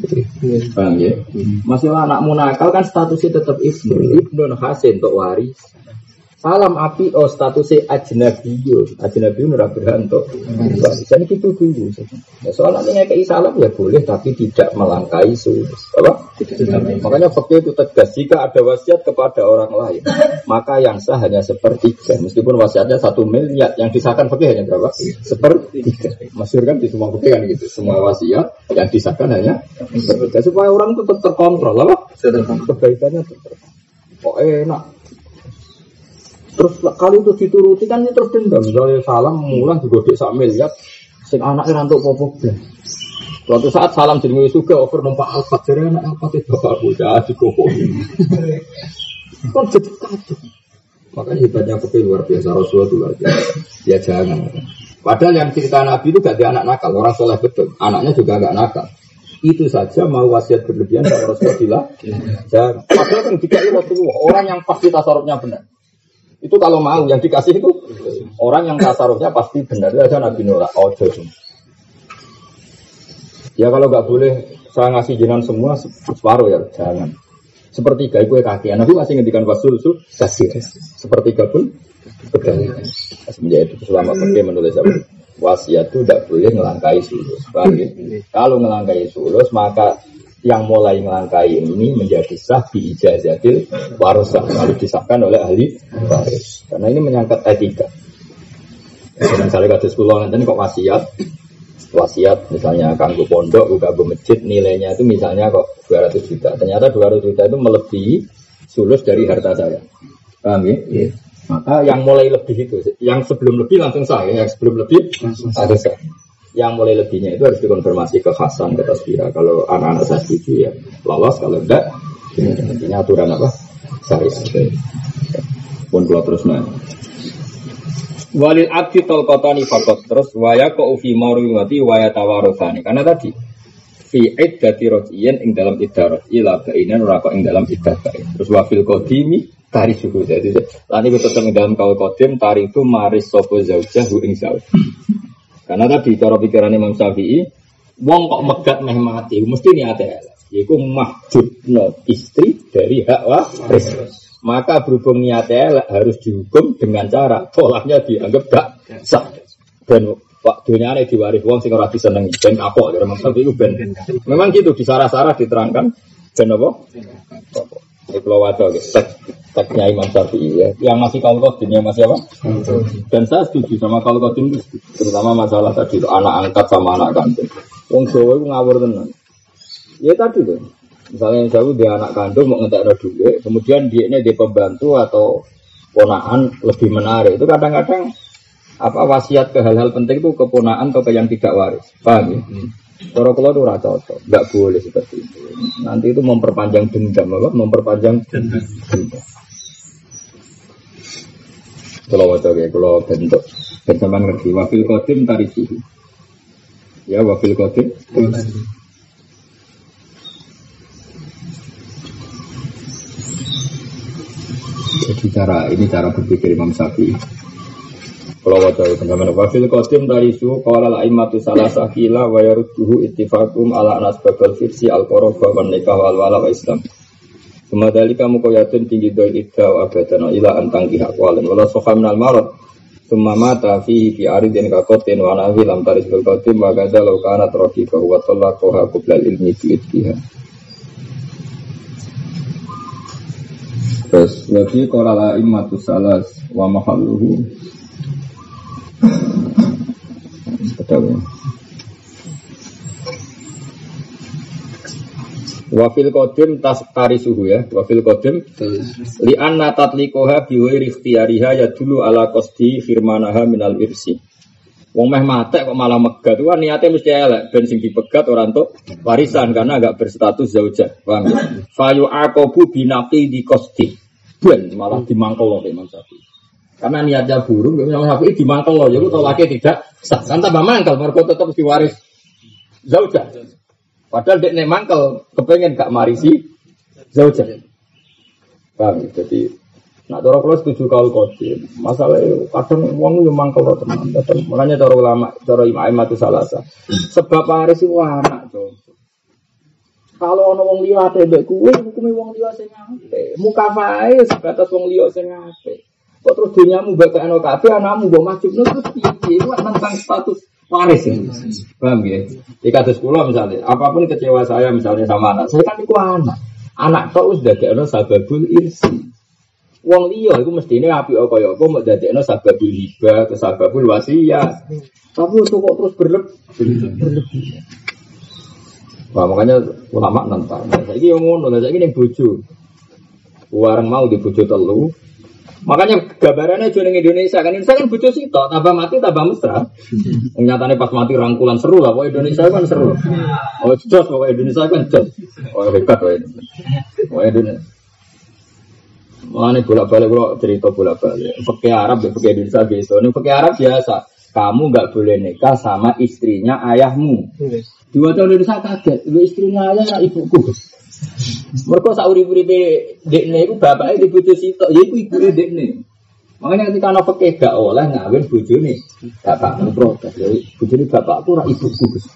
paham ya? Masih anakmu nakal kan statusnya tetap ibnu, ibnu hasil untuk waris. Salam api oh statusnya ajnabiyo, ajnabiyo nura berhanto. Jadi itu dulu. Ya, soalnya kayak salam ya boleh, tapi tidak melangkai sulus. Apa? Makanya fakir itu tegas. Jika ada wasiat kepada orang lain, maka yang sah hanya sepertiga. Meskipun wasiatnya satu miliar, yang disahkan fakir hanya berapa? Sepertiga. Masyur kan di semua fakir kan gitu. Semua wasiat yang disahkan hanya sepertiga. Supaya orang itu tetap terkontrol. Apa? Kebaikannya tetap. Kok enak? Terus kalau itu dituruti kan ini terus dendam. Misalnya salam mulan juga di sak miliar, sing anak rantuk popok deh. Suatu saat salam jadi juga over numpak alfat jadi anak alfat itu bapak bocah di koko. Kan jadi kacau. Makanya hebatnya kopi luar biasa Rasulullah itu luar biasa. Ya jangan. Padahal yang cerita Nabi itu gak ada anak nakal, orang soleh betul. Anaknya juga gak nakal. Itu saja mau wasiat berlebihan kalau Rasulullah. Padahal kan tidak Rasulullah, orang yang pasti tasarufnya benar. Itu kalau mau yang dikasih itu orang yang tasarufnya pasti benar. Aja Nabi Nora. Ojo. Ya kalau nggak boleh saya ngasih jinan semua separuh ya jangan. Sepertiga itu kaki. Nabi masih ngendikan wasul su kasih. Sepertiga pun pegang. Semenjak itu selama pergi menulis apa? Wasiat itu tidak boleh ngelangkai sulus. Ya? Kalau ngelangkai sulus maka yang mulai melangkai ini menjadi sah di ijazatil warosah lalu disahkan oleh ahli waris. Karena ini menyangkut etika misalnya kasus pulau nanti kok wasiat? Wasiat misalnya kanggo pondok buka masjid nilainya itu misalnya kok 200 juta. Ternyata 200 juta itu melebihi sulus dari harta saya. Paham ya? Yeah. maka yang mulai lebih itu yang sebelum lebih langsung sah ya yang sebelum lebih langsung sah yang mulai lebihnya itu harus dikonfirmasi ke Hasan ke Tasbira. Kalau anak-anak saya setuju ya lolos. Kalau enggak ini aturan apa? Saya pun kalau terus nah walil abdi tolkotani fakot. Terus waya ko ufi mati waya tawarosani karena tadi fi iddati rojiyen ing dalam iddah ila kainan rako ing dalam iddah terus wafil kodimi tari suku jadi lani tetap ing dalam kau kodim tari itu maris sopo zaujah ing zauj karena tadi cara pikiran Imam Syafi'i, wong kok megat meh mati, mesti niate Yaitu mahjubno istri dari hak waris. Maka berhubung niatnya harus dihukum dengan cara polanya dianggap gak sah. Dan waktunya ini diwaris wong sing ora disenengi ben kapok dari Imam Syafi'i ben. Memang gitu di sarah-sarah diterangkan ben apa? Ini kalau wadah, tek, teknya Imam Syafi'i ya. Yang masih kalau kodin, yang masih apa? Dan saya setuju sama kalau kodin, terutama masalah tadi itu anak angkat sama anak kandung. Wong Jawa itu ngawur tenan. Ya tadi tuh. Misalnya Jawa dia anak kandung mau ngetek duit, kemudian dia ini dia pembantu atau ponaan lebih menarik. Itu kadang-kadang apa wasiat ke hal-hal penting itu keponaan atau ke yang tidak waris. Paham ya? Hmm. Cara kalau itu cocok, nggak boleh seperti itu. Nanti itu memperpanjang dendam, apa? Memperpanjang dendam. Kalau wajah ya, kalau bentuk bersamaan ngerti. Wakil kodim tarisi. Ya wafil kodim. Jadi cara ini cara berpikir Imam Syafi'i. Kalau wajah itu bagaimana? Wafil kodim dari su kalau la imatu salah sakila wa yarudduhu ittifakum ala anas babal firsi al koroba wa nikah wal wala wa islam. Semadali kamu koyatun tinggi doi idda wa abadan ila antang pihak walin wala soha minal marad Summa mata fihi fi aridin kakotin wa nahi lam taris bil kodim wa gada lau kana trofi wa tolakoha kublal ilmi bi'iddiha Terus wafi qala la immatu salas wa mahalluhu Betul. Wafil kodim tas tari suhu ya. Wafil kodim li anna tatlikoha biwiri ikhtiyariha ya dulu ala kosti firmanaha minal irsi. Wong meh mate kok malah megat itu kan niatnya mesti elek ben sing dipegat orang tuh warisan karena agak berstatus zauja. Paham ya? Fayu akobu binaqi di kosti. Ben malah dimangkel loh Imam Syafi'i. Karena niatnya buruk, Imam Syafi'i dimangkel loh. Jadi kalau laki tidak sah. Kan tambah mangkel, mereka tetap diwaris zauja. Padahal dia mangkel, kepengen gak marisi zauja. Ya? Jadi Nak cara kalau setuju kau kodim. Masalahnya kadang uang yang mangkel loh teman. Kadang makanya cara ulama, cara imam itu salah sah. Sebab hari sih anak tuh. Kalau ono wong liya ate mbek kuwe, hukume wong liya sing. Muka fae sebatas wong liya sing. Kok terus dunyamu mbek ana kabeh anakmu mbok maju terus piye? Iku tentang status waris ya. Paham ya? Di kados kula misalnya, apa pun kecewa saya misalnya sama anak, saya kan iku anak. Anak tok wis dadekno sababul irsi. Wong liya iku mestine apik kaya apa mbok dadekno sababul hibah atau sababul wasiyah. Tapi itu kok terus berlebih. Wah, makanya ulama nentang. Nah, saya yang ngono, saya ini bojo. Warang mau di bojo telu. Makanya gambarannya jeneng Indonesia kan Indonesia kan bojo sitok, tambah mati tambah mesra. Nyatanya pas mati rangkulan seru lah, pokoknya Indonesia kan seru. Oh, jos pokoknya Indonesia kan jos. Oh, hebat pokoknya. Pokoknya Indonesia. Mulane bolak-balik kalau cerita bolak-balik. Pakai Arab, pakai Indonesia biasa. Ini pakai Arab biasa. Kamu nggak boleh nikah sama istrinya ayahmu. Dua tahun Indonesia kaget. Lu istrinya ayah ibuku. Mereka sauri uripe dekne itu bapaknya di bojo sitok, ya iku ibu dekne. Makanya ketika anak pakai gak oleh ngawin bojone, bapak protes. Ya bojone bapakku ora ibuku. Gus.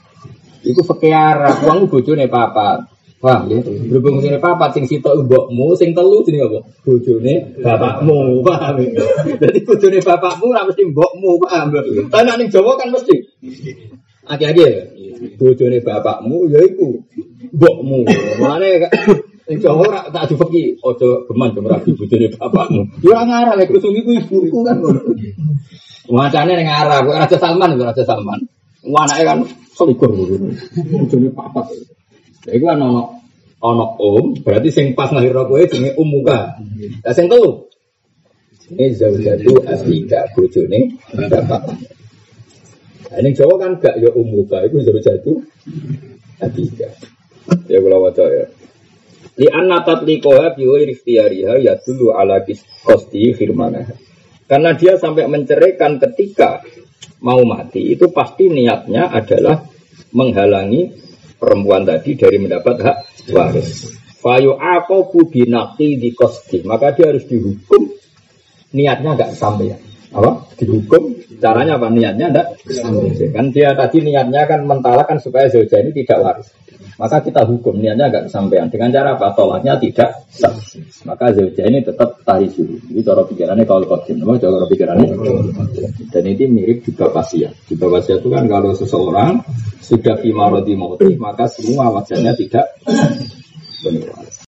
Iku pakai arah, uang bojone papa. Paham ya? Berhubung ini papa sing sitok mbokmu, sing telu jenenge apa? Bojone bapakmu, paham ya? Jadi bojone bapakmu ora mesti mbokmu, paham ya? Tapi ning Jawa kan mesti. Aki-aki ya. Bojone bapakmu ya iku mbokmu. Mulane Ing Jawa ora tak dipeki aja geman rabi bojone bapakmu. Ya ora ngarah lek kusung iku ibuku kan. Wacane ning ngarah, kok Raja Salman Raja Salman. Anake kan selikur bojone papat. Lha iku ono ono om, berarti sing pas lahir kowe jenenge Om Muka. Lah sing telu. Ini zaujatu asika bojone bapak. Ini Jawa kan gak ya Om Muka, itu zaujatu asika. Ya kalau waca ya. Li anna tatlikoha biwa ikhtiyariha ya dulu ala kosti firmanah. Karena dia sampai menceraikan ketika mau mati itu pasti niatnya adalah menghalangi perempuan tadi dari mendapat hak waris. Fayu aku binaki di kosti, maka dia harus dihukum niatnya nggak sampai. Apa? Dihukum caranya apa? Niatnya sampai. Kan dia tadi niatnya kan mentalakan supaya zauja ini tidak waris. Maka kita hukum niatnya agak kesampaian dengan cara apa? Tolaknya tidak sah. Maka zauja ini tetap tari suhu. Ini cara pikirannya kalau kodim. Memang cara pikirannya. Dan ini mirip juga pasia. Juga pasia itu kan kalau seseorang sudah fimarodi mauti maka semua wajahnya tidak benar.